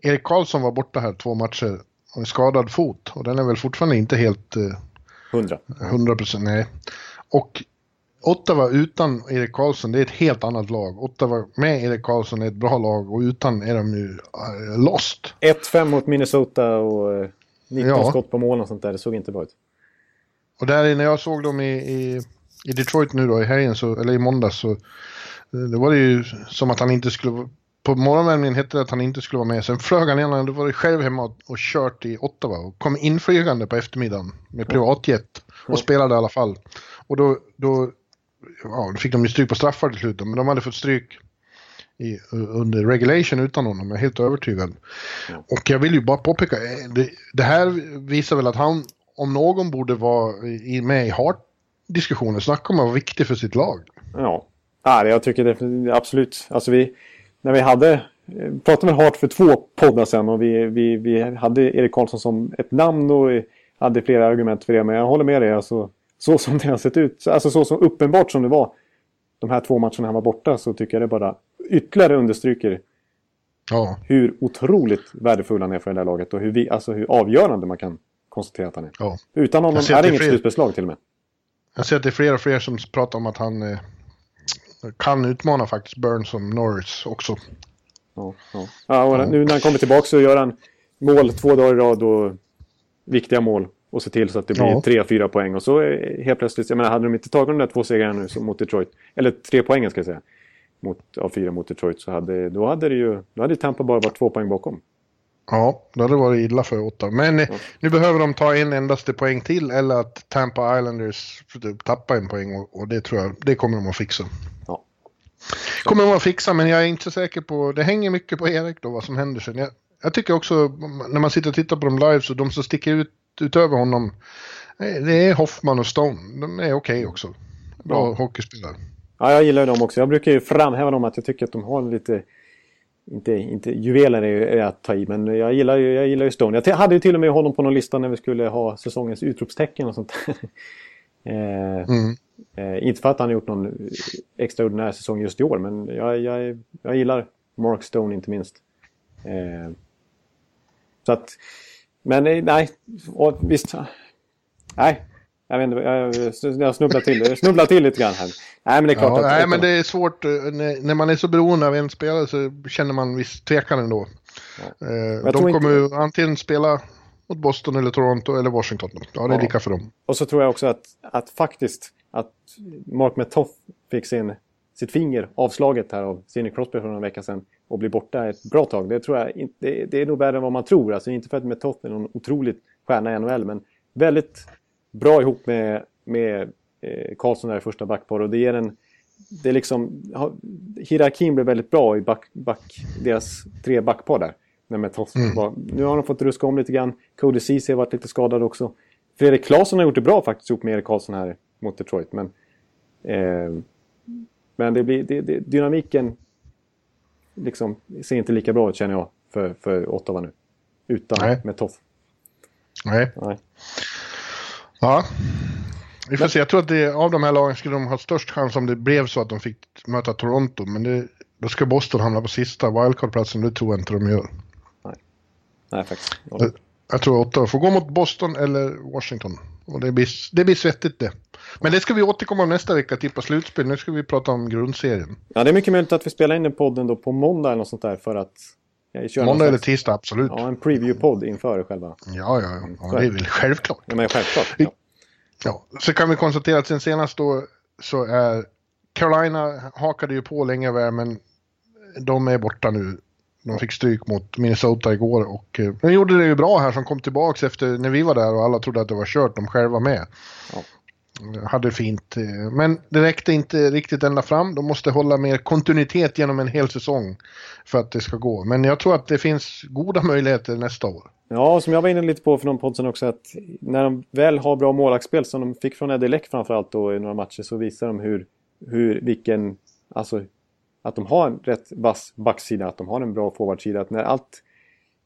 Erik Karlsson var borta här två matcher och en skadad fot och den är väl fortfarande inte helt... Eh. Hundra procent, nej. Och Ottawa utan Erik Karlsson, det är ett helt annat lag. Ottawa med Erik Karlsson är ett bra lag och utan är de ju uh, lost. 1-5 mot Minnesota och 19 ja. skott på mål och sånt där. Det såg inte bra ut. Och där när jag såg dem i, i, i Detroit nu då i helgen, så, eller i måndags, så det var det ju som att han inte skulle... På morgonvärmningen hette det att han inte skulle vara med. Sen flög han igen, då var det själv hemma och, och kört i Ottawa och kom inflygande på eftermiddagen med privatjet och ja. spelade i alla fall. Och då, då, ja, då fick de ju stryk på straffar till slut, men de hade fått stryk i, under regulation utan honom, jag är helt övertygad. Ja. Och jag vill ju bara påpeka, eh, det, det, här visar väl att han, om någon borde vara i, med i Hart-diskussionen, snacka om att vara viktig för sitt lag. Ja, ja jag tycker det, absolut. Alltså vi, när vi hade, eh, pratade med Hart för två poddar sen och vi, vi, vi hade Erik Karlsson som ett namn och hade flera argument för det. Men jag håller med dig, alltså, så som det har sett ut, alltså så som uppenbart som det var de här två matcherna han var borta så tycker jag det bara ytterligare understryker ja. hur otroligt värdefull han är för det här laget och hur, vi, alltså hur avgörande man kan konstatera att han är. Ja. Utan honom är det inget slutspelslag till och med. Jag ser att det är fler och fler som pratar om att han eh, kan utmana faktiskt Burns som Norris också. Ja, ja. ja och nu när han kommer tillbaka så gör han mål två dagar i rad och viktiga mål och se till så att det blir tre, fyra poäng. Och så helt plötsligt, jag menar, hade de inte tagit de där två segrarna nu mot Detroit, eller tre poängen ska jag säga, mot, av fyra mot Detroit, så hade, då hade det ju, då hade Tampa bara varit två poäng bakom. Ja, då hade det varit illa för åtta. Men eh, ja. nu behöver de ta en endaste poäng till eller att Tampa Islanders tappar en poäng och, och det tror jag, det kommer de att fixa. Ja. Kommer de att fixa, men jag är inte så säker på, det hänger mycket på Erik då vad som händer sen. Jag, jag tycker också när man sitter och tittar på dem live så de som sticker ut utöver honom, eh, det är Hoffman och Stone. De är okej okay också. Bra ja. hockeyspelare. Ja, jag gillar dem också. Jag brukar ju framhäva dem att jag tycker att de har lite... Inte, inte juveler är att ta i, men jag gillar ju, jag gillar ju Stone. Jag hade ju till och med honom på någon lista när vi skulle ha säsongens utropstecken och sånt eh, mm. eh, Inte för att han har gjort någon extraordinär säsong just i år, men jag, jag, jag gillar Mark Stone inte minst. Eh, så att men eh, nej, och visst. Nej, jag vet inte, jag, jag snubblar till, jag snubblar till lite grann här. Nej, men det är klart ja, att... Nej, men det är svårt. Eh, när man är så beroende av en spelare så känner man viss tvekan ändå. Ja. Eh, de kommer ju antingen spela mot Boston eller Toronto eller Washington. Ja, det är ja. lika för dem. Och så tror jag också att, att faktiskt att Mark Metoff fick sin, sitt finger avslaget här av Sidney Crosby för några veckor sedan och bli borta ett bra tag. Det tror jag inte, det är nog värre än vad man tror. Alltså inte för att Metoff är någon otroligt stjärna i NHL, men väldigt bra ihop med, med eh, Karlsson där i första backpar och det ger en det är liksom, hierarkin blev väldigt bra i back, back, deras tre backpar där. När Metoff mm. var, nu har de fått ruska om lite grann. Cody Ceesay har varit lite skadad också. Fredrik Claesson har gjort det bra faktiskt ihop med Erik Karlsson här mot Detroit. Men, eh, men det blir, det, det, dynamiken liksom, ser inte lika bra ut känner jag för, för Ottawa nu. Utan Nej. med Toff. Nej. Nej. Ja. Vi får se. Jag tror att det, av de här lagen skulle de ha störst chans om det blev så att de fick möta Toronto. Men det, då ska Boston hamna på sista wildcard-platsen. Det tror jag inte de gör. Nej, Nej faktiskt. Jag, tror Ottawa får gå mot Boston eller Washington. Och det blir, det blir svettigt det. Men det ska vi återkomma om nästa vecka, tippa slutspel. Nu ska vi prata om grundserien. Ja, det är mycket möjligt att vi spelar in den podden då på måndag eller något sånt där för att... Måndag eller tisdag, absolut. Ja, en preview-podd inför själva. Ja, ja, ja. ja det är väl självklart. Ja, men självklart. Ja. ja. Så kan vi konstatera att sen senast då så är Carolina hakade ju på länge väl, men de är borta nu. De fick stryk mot Minnesota igår och eh, de gjorde det ju bra här som kom tillbaks efter när vi var där och alla trodde att det var kört, de själva med. Ja. Hade fint, eh, men det räckte inte riktigt ända fram. De måste hålla mer kontinuitet genom en hel säsong för att det ska gå. Men jag tror att det finns goda möjligheter nästa år. Ja, som jag var inne lite på för någon podd sen också, att när de väl har bra målvaktsspel som de fick från Eddie Leck framförallt då i några matcher så visar de hur, hur vilken, alltså att de har en rätt vass backsida, att de har en bra forwardsida. Att när allt,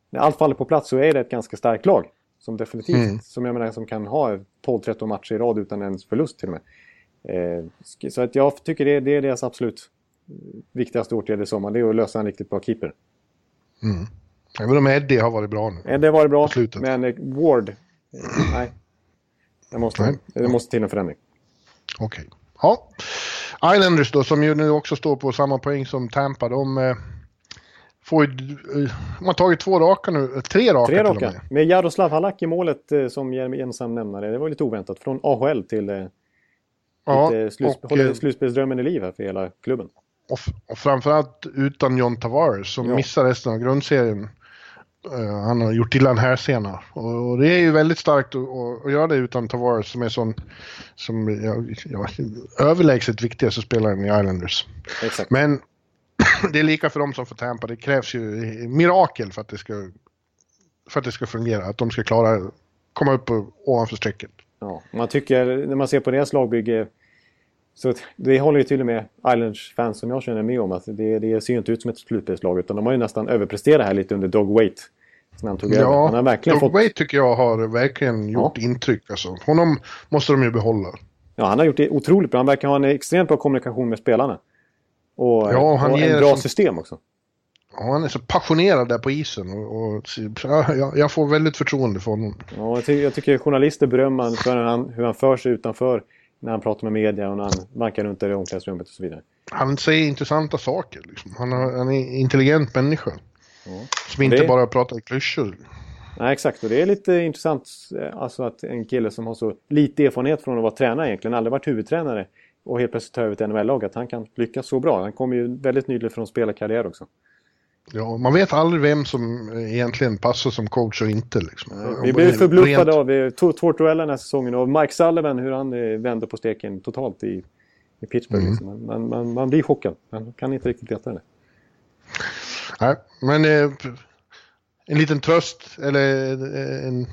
när allt faller på plats så är det ett ganska starkt lag. Som definitivt, mm. som jag menar, som kan ha 12-13 matcher i rad utan ens förlust till och med. Eh, så att jag tycker det, det är deras absolut viktigaste åtgärd i sommar, det är att lösa en riktigt bra keeper. Mm. Även om Eddie har varit bra nu. Eddie har varit bra, men eh, Ward, nej. Det måste, nej. det måste till en förändring. Okej. Okay. Ja. Islanders då, som ju nu också står på samma poäng som Tampa, de eh, får ju, eh, de har tagit två raka nu, tre raka Tre raka, med. med Jaroslav Halak i målet eh, som ensam nämnare. Det var lite oväntat, från AHL till eh, ja, slus, och, eh, slutspelsdrömmen i liv här för hela klubben. Och, och framförallt utan John Tavares som ja. missar resten av grundserien. Uh, han har gjort illa en här sena. Och, det är ju väldigt starkt att, göra det utan Tavares som är sån som ja, överlägset viktigaste spelaren i Islanders. Exakt. Men det är lika för dem som för Tampa. Det krävs ju mirakel för att det ska, för att det ska fungera. Att de ska klara komma upp ovanför strecket. Ja, man tycker när man ser på deras lagbygge så det håller ju till och med Islanders-fans som jag känner med om. Att det, det ser ju inte ut som ett slutspelslag utan de har ju nästan överpresterat här lite under Dog Wait. Han tog ja, han har verkligen Dog fått... Tycker jag har verkligen gjort ja. intryck. Alltså. Honom måste de ju behålla. Ja, han har gjort det otroligt bra. Han verkar ha en extremt bra kommunikation med spelarna. Och, ja, han och en bra som... system också. Ja, han är så passionerad där på isen och, och ja, jag får väldigt förtroende för honom. Ja, jag, tycker, jag tycker journalister berömmer för hur han, hur han för sig utanför när han pratar med media och när han vankar runt i omklädningsrummet och så vidare. Han säger intressanta saker. Liksom. Han, är, han är en intelligent människa. Som inte det... bara pratar klyschor. Nej, exakt. Och det är lite intressant eh, alltså att en kille som har så lite erfarenhet från att vara tränare egentligen, aldrig varit huvudtränare och helt plötsligt ta över ett NHL-lag, att han kan lyckas så bra. Han kommer ju väldigt nyligen från spelarkarriär också. Ja, man vet aldrig vem som egentligen passar som coach och inte. Liksom. vi blev förbluffade rent... av Tortorella den här säsongen och Mike Sullivan hur han eh, vände på steken totalt i, i Pittsburgh. Mm. Liksom. Man, man, man, blir chockad. Man kan inte riktigt veta det. Nej, men eh, en liten tröst eller eh, en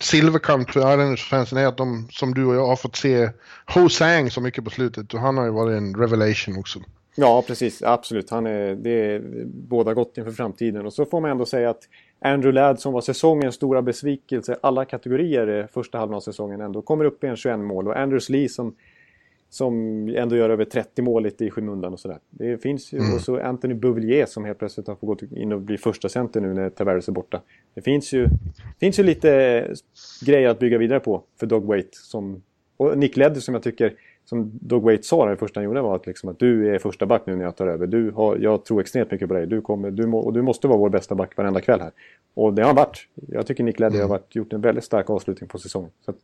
silverkant för Islanders-fansen är att de, som du och jag, har fått se Ho Sang så mycket på slutet och han har ju varit en revelation också. Ja, precis. Absolut. Han är, det är båda gott inför framtiden. Och så får man ändå säga att Andrew Ladd som var säsongens stora besvikelse alla kategorier första halvan av säsongen ändå kommer upp i en 21 mål. Och Andrews Lee som, som ändå gör över 30 mål lite i skymundan och sådär. Det finns ju, mm. och så Anthony Bouvillier som helt plötsligt har fått gå in och bli första center nu när Tavares är borta. Det finns ju, finns ju lite grejer att bygga vidare på för Dog Wait. Som, och Nick Leddy som jag tycker som Doug Waite sa det första han gjorde var att, liksom, att du är första back nu när jag tar över. Du har, jag tror extremt mycket på dig. Du, kommer, du, må, och du måste vara vår bästa back varenda kväll här. Och det har han varit. Jag tycker Nick Leddy mm. har varit, gjort en väldigt stark avslutning på säsongen. Så att,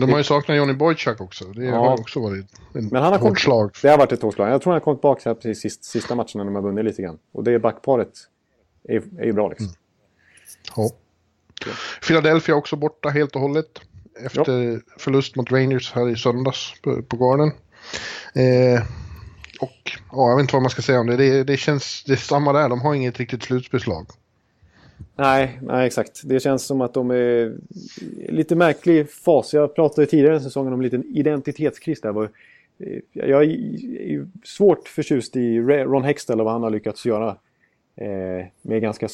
de har ju saknat Johnny Boychuk också. Det ja. har också varit ett Men han har hårt slag. Det har varit ett hårt slag. Jag tror han har kommit tillbaka precis sista, sista matcherna när de har vunnit lite grann. Och det backparet är, är ju bra liksom. Mm. Ja. Philadelphia också borta helt och hållet. Efter ja. förlust mot Rangers här i söndags på, på Garden. Eh, och ja, jag vet inte vad man ska säga om det. Det, det känns det är samma där. De har inget riktigt slutspelslag. Nej, nej, exakt. Det känns som att de är lite märklig fas. Jag pratade tidigare i säsongen om en liten identitetskris där. Eh, jag är svårt förtjust i Ron Hextell och vad han har lyckats göra. Eh, med ganska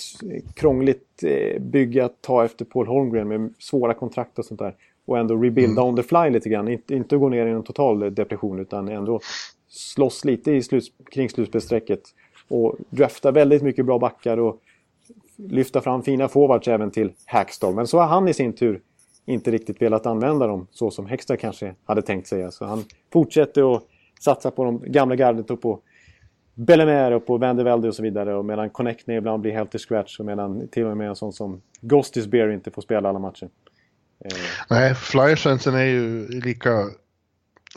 krångligt bygge att ta efter Paul Holmgren med svåra kontrakt och sånt där och ändå rebuilda mm. on the fly lite grann. Inte, gå ner i en total depression utan ändå slåss lite i slut, kring slutspelsstrecket. Och drafta väldigt mycket bra backar och lyfta fram fina forwards även till Hackstall. Men så har han i sin tur inte riktigt velat använda dem så som Hextall kanske hade tänkt sig. Så han fortsätter att satsa på de gamla gardet och på Bellemare och på Vandevelde och så vidare. Och medan Connectney ibland blir helt i scratch och medan till och med en sån som Ghostis Bear inte får spela alla matcher. Eh, Nej, Flyersfansen är ju lika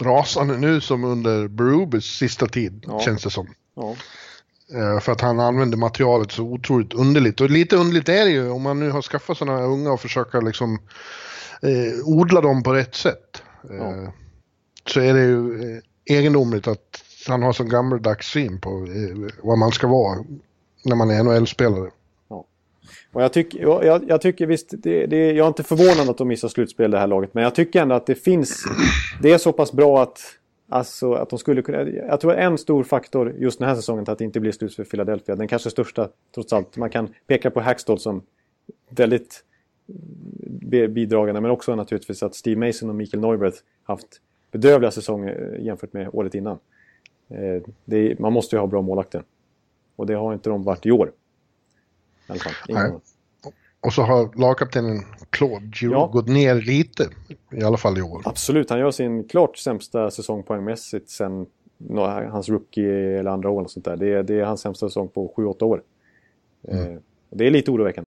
rasande nu som under Berubes sista tid, ja. känns det som. Ja. Eh, för att han använder materialet så otroligt underligt. Och lite underligt är det ju om man nu har skaffat sådana unga och försöka liksom eh, odla dem på rätt sätt. Eh, Så är det ju eh, egendomligt att han har sån gammaldags syn på eh, vad man ska vara när man är NHL-spelare. Och jag, tycker, jag, jag tycker visst, det, det, jag är inte förvånad att de missar slutspel det här laget. Men jag tycker ändå att det finns, det är så pass bra att, alltså, att de skulle kunna... Jag tror en stor faktor just den här säsongen till att det inte blir slutspel för Philadelphia, den kanske största trots allt. Man kan peka på Hackstall som väldigt bidragande, men också naturligtvis att Steve Mason och Mikael Neubert haft bedrövliga säsonger eh, jämfört med året innan. Eh, det, man måste ju ha bra målakter. Och det har inte de varit i år. I alla fall. Och så har lagkaptenen Claude Giroux ja. gått ner lite, i alla fall i år. Absolut, han gör sin klart sämsta säsong poängmässigt sen hans rookie eller andra år. Och sånt där. Det, är, det är hans sämsta säsong på 7-8 år. Mm. Eh, det är lite oroväckande.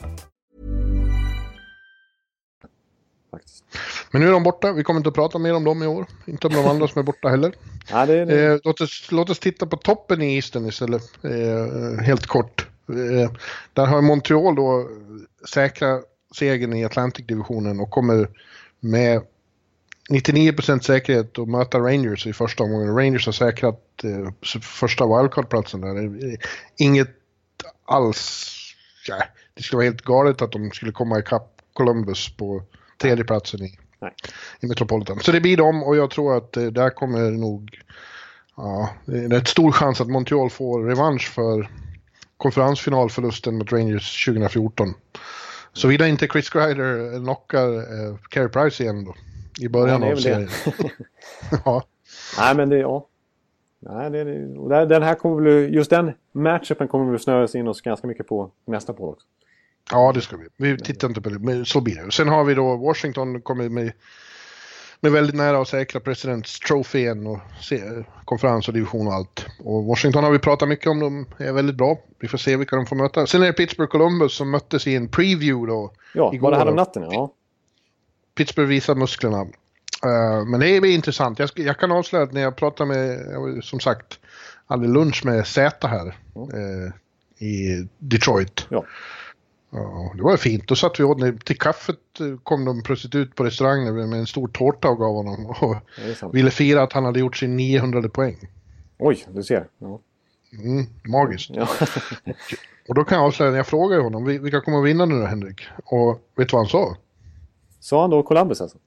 Men nu är de borta. Vi kommer inte att prata mer om dem i år. Inte om de andra som är borta heller. Ja, det det. Eh, låt, oss, låt oss titta på toppen i Eastern istället. Eh, helt kort. Eh, där har Montreal då säkra segern i Atlantic-divisionen och kommer med 99% säkerhet att möta Rangers i första omgången. Rangers har säkrat eh, första wildcard-platsen där. Inget alls... Ja, det skulle vara helt galet att de skulle komma ikapp Columbus på tredje platsen i, i Metropolitan. Så det blir dem och jag tror att eh, där kommer nog... Ja, det är rätt stor chans att Montreal får revansch för konferensfinalförlusten mot Rangers 2014. Såvida inte Chris Kreider knockar eh, Carey Price igen då. I början ja, av serien. ja. Nej men det, ja. Nej, det, det, den här kommer väl, just den matchupen kommer vi snöa in oss ganska mycket på nästa på också. Ja, det ska vi. Vi tittar inte på det, men så blir det. Sen har vi då Washington kommer med, med väldigt nära att säkra Presidents igen och konferens och division och allt. Och Washington har vi pratat mycket om, de är väldigt bra. Vi får se vilka de får möta. Sen är det Pittsburgh Columbus som möttes i en preview då. Ja, igår. var det här om natten? Ja. Pittsburgh visar musklerna. Uh, men det är intressant. Jag, jag, kan avslöja att när jag pratar med, som sagt, hade lunch med Z här mm. uh, i Detroit. Ja. Ja, det var fint. Då satt vi åt, till kaffet eh, kom de plötsligt ut på restaurangen med en stor tårta och gav honom. Och ville fira att han hade gjort sin 900 poäng. Oj, du ser. Ja. Mm, magiskt. Ja. och då kan jag avslöja, när jag frågade honom, vilka kommer att vinna nu då Henrik? Och vet du vad han sa? Sa han då Columbus alltså?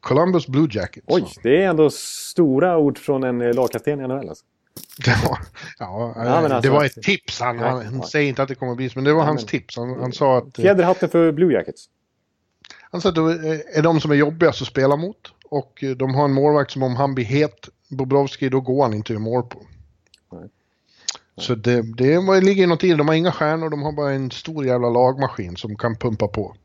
Columbus Blue Jackets. Oj, det är ändå stora ord från en eh, lagkapten i NHL alltså. ja, ja, ja alltså, det var ett tips. Han, han, han säger inte att det kommer att bli så, men det var hans tips. Han, han sa att... Eh, Fjäderhatten för Blue Jackets. Han sa att det är de som är jobbigast att spela mot. Och eh, de har en målvakt som om han blir het, Bobrovski, då går han inte att mål på. Nej. Så det, det ligger något i det. De har inga stjärnor, de har bara en stor jävla lagmaskin som kan pumpa på.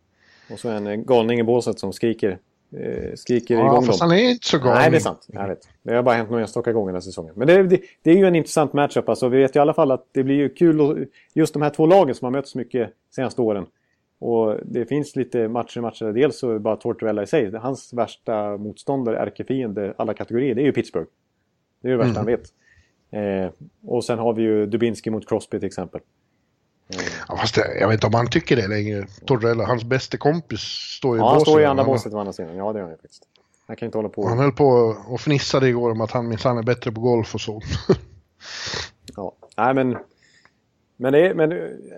Och så en galning i båset som skriker eh, skriker ja, igång fast dem. han är inte så galen. Nej, det är sant. Jag vet. Det har bara hänt några enstaka gånger den här säsongen. Men det, det, det, är ju en intressant matchup. Alltså, vi vet i alla fall att det blir ju kul. Just de här två lagen som har mötts mycket senaste åren. Och det finns lite matcher i matcher. Dels så är det bara Tortorella i sig. Hans värsta motståndare, ärkefiende, alla kategorier, det är ju Pittsburgh. Det är det värsta mm. han vet. Eh, och sen har vi ju Dubinski mot Crosby till exempel. Ja, fast det, jag vet inte om han tycker det längre. Torrella, hans bästa kompis, står ju ja, i båset. Ja, han står i andra båset å andra sidan. Ja, det gör han faktiskt. Han kan inte hålla på. Han höll på och fnissade igår om att han minsann är bättre på golf och så. ja, nej men... Men, det är, men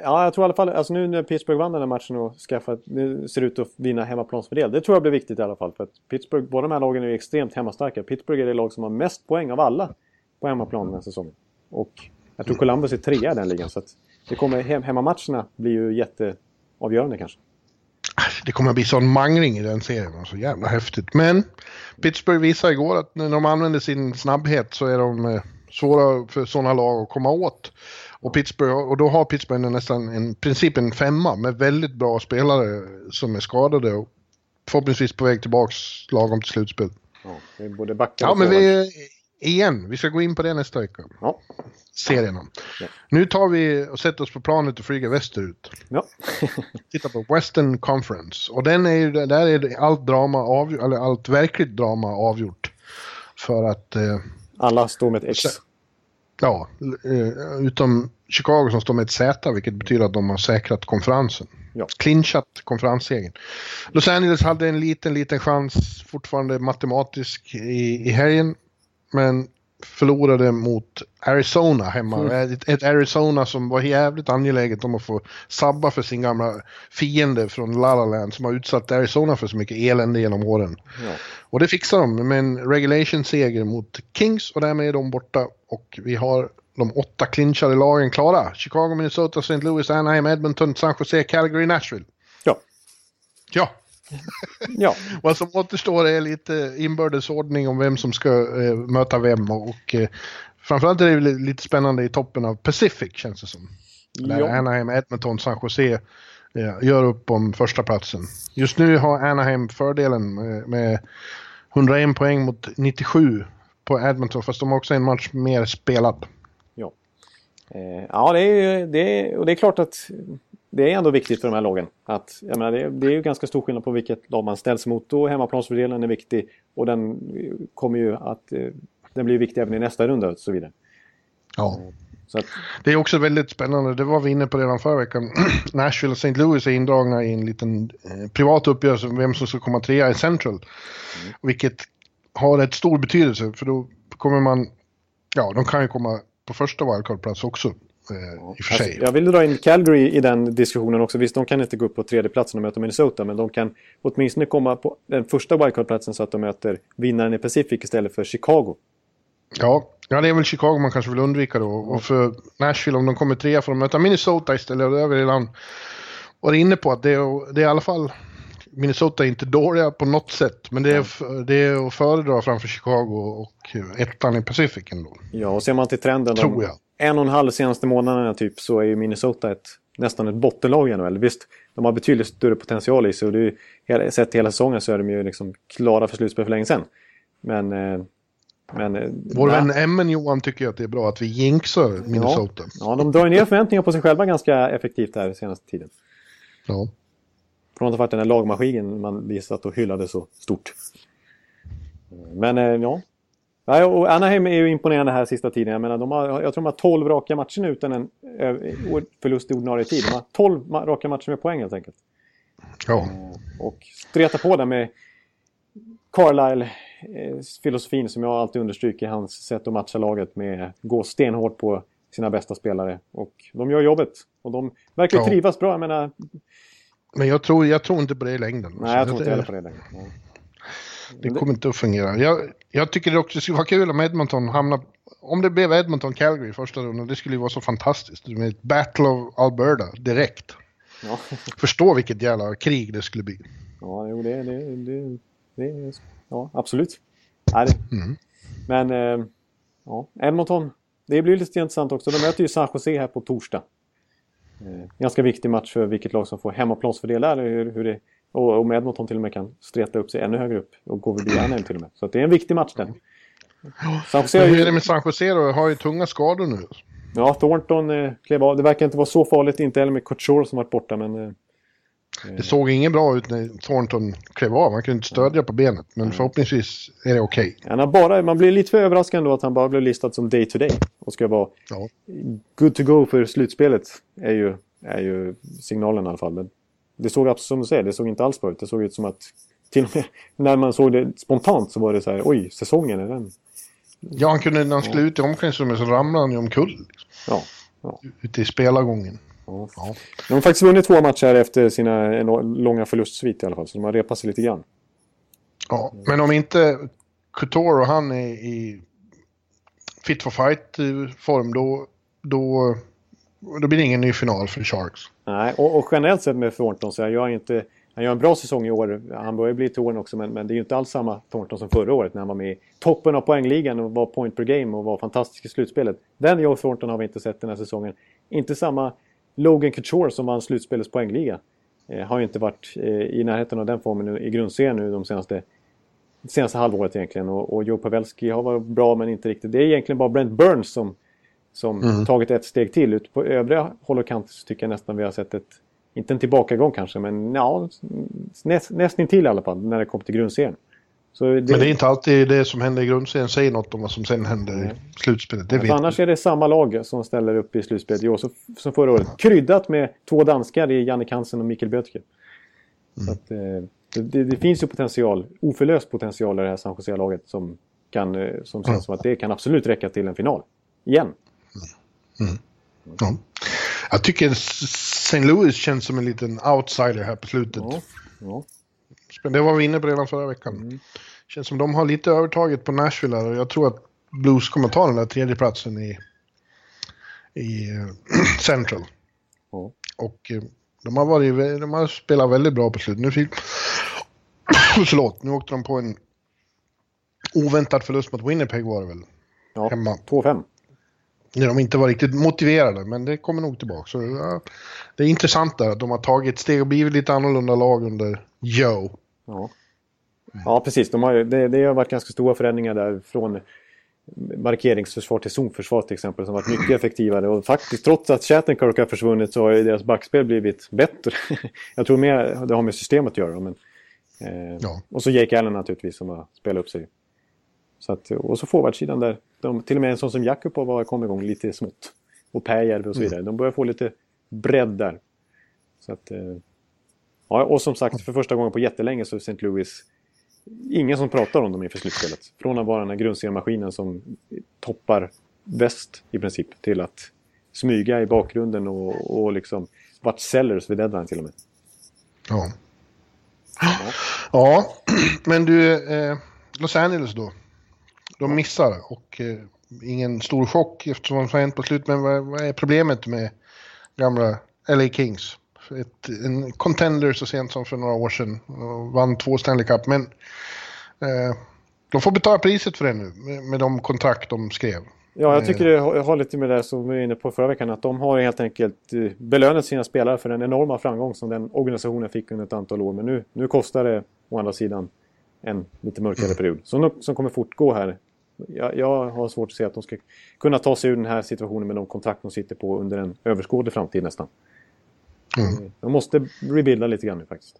ja, jag tror i alla fall, alltså nu när Pittsburgh vann den här matchen och skaffat, nu ser ut att vinna hemmaplansfördel. Det tror jag blir viktigt i alla fall. För att Pittsburgh, båda de här lagen är ju extremt hemmastarka. Pittsburgh är det lag som har mest poäng av alla på hemmaplan den här säsongen. Och jag tror Columbus är trea i den ligan. Så att det kommer, hem, hemmamatcherna blir ju jätteavgörande kanske. Det kommer att bli sån mangling i den serien, så jävla häftigt. Men Pittsburgh visade igår att när de använder sin snabbhet så är de, eh, svåra för sådana lag att komma åt. Och, Pittsburgh, och då har Pittsburgh nästan en princip en femma med väldigt bra spelare som är skadade och förhoppningsvis på väg tillbaks lagom till slutspel. Ja, det är både backar Ja, och men forward. vi, igen, vi ska gå in på det nästa vecka. Ja. Serierna. Ja. Nu tar vi och sätter oss på planet och flyger västerut. Ja. Titta på Western Conference. Och den är ju, där är allt drama avgjort, eller allt verkligt drama avgjort. För att, eh, Alla står med ett X. ja, eh, utom Chicago som står med ett Z, vilket betyder att de har säkrat konferensen. Ja. Clinchat konferenssegern. Los Angeles hade en liten, liten chans, fortfarande matematisk, i, i helgen. Men förlorade mot Arizona hemma. Ett, ett Arizona som var jävligt angeläget om att få sabba för sin gamla fiende från La La Land som har utsatt Arizona för så mycket elände genom åren. Ja. Och det fixar de med en regulation-seger mot Kings och därmed är de borta. Och vi har de åtta clinchade lagen klara. Chicago, Minnesota, St. Louis, Anaheim, Edmonton, San Jose, Calgary, Nashville. Ja. Ja, ja. vad som återstår är lite inbördes ordning om vem som ska eh, möta vem och, eh, framförallt är det li- lite spännande i toppen av Pacific känns det som. Där Ja. Anaheim, Edmonton, San Jose eh, gör upp om första platsen. Just nu har Anaheim fördelen med, med 101 poäng mot 97 på Edmonton fast de har också en match mer spelad. Ja, eh, ja det, är, ju- det, är, och det är klart att det är ändå viktigt för de här lagen. Att, jag menar, det, är- det är ju ganska stor skillnad på vilket lag man ställs mot. Och hemmaplansfördelen är viktig och den kommer ju att eh, den blir viktig även i nästa runda och så vidare. Ja. Så att, Det är också väldigt spännande, det var vi inne på redan förra veckan. Nashville och St. Louis är indragna i en liten eh, privat uppgörelse om vem som ska komma trea i Central. Vilket har rätt stor betydelse för då kommer man, ja de kan ju komma på första wildcard-plats också. Eh, I och för sig. Alltså, jag vill dra in Calgary i den diskussionen också. Visst, de kan inte gå upp på tredjeplatsen och möta Minnesota, men de kan åtminstone komma på den första wildcard-platsen så att de möter vinnaren i Pacific istället för Chicago. Ja, ja, det är väl Chicago man kanske vill undvika då. Och för Nashville, om de kommer trea får de möta Minnesota istället. Och det har vi redan varit inne på att det är, det är i alla fall... Minnesota är inte dåliga på något sätt, men det är, det är att föredra framför Chicago och ettan i Pacific ändå. Ja, och ser man till trenden Tror jag. En och en halv senaste månaderna typ så är ju Minnesota ett, nästan ett bottenlag i NHL. Visst, de har betydligt större potential i sig och det är, sett hela säsongen så är de ju liksom klara för slutspel för länge sedan. Men... eh, men eh, Vår vän Emmen Johan tycker att det är bra att vi jinxar Minnesota. Ja, de drar ju ner förväntningar på sig själva ganska effektivt här senaste tiden. Ja. Från att ha varit den här lagmaskinen man visat och hyllade så stort. Men eh, ja. Ja. Och Anaheim är ju imponerande här sista tiden. Jag, menar, de har, jag tror de har 12 raka matcher nu utan en eh, förlust i ordinarie tid. De har 12 ma- raka matcher med poäng helt enkelt. ja. Och streta på där med Carlisle-filosofin som jag alltid understryker. Hans sätt att matcha laget med gå stenhårt på sina bästa spelare. Och de gör jobbet. Och de verkar Ja. trivas bra. Jag menar, Men jag tror, jag tror inte på det i längden. nej, jag tror inte heller på det längre. Nej. det kommer inte att fungera. Jag, jag tycker det också skulle vara kul om Edmonton hamnar... Om det blev Edmonton-Calgary i första rundan, det skulle ju vara så fantastiskt. Med ett Battle of Alberta direkt. Ja. Förstå vilket jävla krig det skulle bli. Ja, jo, det, det, det, det ja, absolut. Nej, det, Mm. Men eh, ja, Edmonton, det blir lite intressant också. De möter ju San Jose här på torsdag. Eh, ganska viktig match för vilket lag som får hemmaplansfördel där. Hur, hur det, och om Edmonton till och med kan streta upp sig ännu högre upp och gå förbi Anaheim till och med. Så det är en viktig match den. San Jose hur är det med San Jose då? Har ju tunga skador nu. ja, Thornton eh, klev av. Det verkar inte vara så farligt, inte heller med Couture som varit borta. Men eh, Det såg ingen bra ut när Thornton klev av. Han kunde inte stödja på benet. Men förhoppningsvis är det okej. bara, man blir lite för överraskad ändå att han bara blev listad som day to day. Och ska vara Ja. good to go för slutspelet är ju, är ju signalen i alla fall. Men det såg absolut som du säger, det såg inte alls bra ut. Det såg ut som att till och med när man såg det spontant så var det så här, oj, säsongen är den. Ja, han kunde, när han skulle ut i omklädningsrummet så ramlade han ju omkull. Liksom, Ja. ja. ute i spelargången. ja. Ja. De har faktiskt vunnit två matcher efter sina långa förlustsvit i alla fall. Så de har repat sig lite grann. Ja, men om inte Couture och han är i fit for fight-form då, då, då blir det ingen ny final för Sharks. Nej, och, och generellt sett med Thornton så är jag inte han gör en bra säsong i år. Han börjar bli till åren också, men, men det är ju inte alls samma Thornton som förra året när han var med i toppen av poängligan och var point per game och var fantastisk i slutspelet. Den Joe Thornton har vi inte sett den här säsongen. Inte samma Logan Couture som vann slutspelets poängliga. Eh, har ju inte varit eh, i närheten av den formen i grundserien nu de senaste, senaste halvåret egentligen. Och, och Joe Pavelski har varit bra men inte riktigt. Det är egentligen bara Brent Burns som, som mm. tagit ett steg till. Ut på övriga håll och kanter så tycker jag nästan vi har sett ett, inte en tillbakagång kanske, men ja, näst, nästintill i alla fall när det kommer till grundserien. Det... Men det är inte alltid det som händer i grundserien säger något om vad som sen händer Nej. i slutspelet. Det vet annars vi. är det samma lag som ställer upp i slutspelet i år som förra året. Kryddat med två danskar i Jannik Hansen och Mikkel Böttger. Mm. Att, eh, det, det, finns ju potential, oförlöst potential i det här San Jose-laget som, kan, eh, som känns mm. som att det kan absolut räcka till en final. Igen. Mm. Ja. Jag tycker St. Louis känns som en liten outsider här på slutet. Ja. Ja. Det var vi inne på redan förra veckan. Mm. Känns som de har lite övertaget på Nashville och jag tror att Blues kommer ta den där tredjeplatsen i, i uh, Central. Ja. Och uh, de har, varit, de har spelat väldigt bra på slutet. Nu fick... Förlåt, nu åkte de på en oväntad förlust mot Winnipeg var det väl? Ja, Hemma. 2-5. När de inte var riktigt motiverade, men det kommer nog tillbaka. Så, ja, det är intressant där att de har tagit steg och blivit lite annorlunda lag under Joe. Ja, ja precis. De har, det, det har varit ganska stora förändringar där från markeringsförsvar till zonförsvar till exempel som varit mycket effektivare. Och faktiskt trots att Shattenkirk har försvunnit så har ju deras backspel blivit bättre. Jag tror mer det har med systemet att göra. Men, eh, ja. Och så Jake Allen naturligtvis som har spelat upp sig. Så att, och så forwardsidan där. De, till och med en sån som Jakubov har kommit igång lite smått. Och Pääjärvi och så vidare. Mm. De börjar få lite bredd där. Så att, eh, ja, och som sagt, för första gången på jättelänge så är St. Louis ingen som pratar om dem inför slutspelet. Från att vara den här grundseriemaskinen som toppar väst i princip till att smyga i bakgrunden och, och liksom vart sellers vid deadline till och med. Ja. Ja, ja men du, eh, Los Angeles då? De missar och eh, ingen stor chock eftersom de har hänt på slut. Men vad, vad, är problemet med gamla LA Kings? Ett, en contender så sent som för några år sedan och vann två Stanley Cup. Men eh, de får betala priset för det nu med, med de kontrakt de skrev. Ja, jag tycker det har lite med det som vi var inne på förra veckan. Att de har helt enkelt eh, belönat sina spelare för den enorma framgång som den organisationen fick under ett antal år. Men nu, nu kostar det å andra sidan en lite mörkare mm. period. Som, som kommer fortgå här jag, jag, har svårt att se att de ska kunna ta sig ur den här situationen med de kontrakt de sitter på under en överskådlig framtid nästan. Mm. De måste rebuilda lite grann nu faktiskt.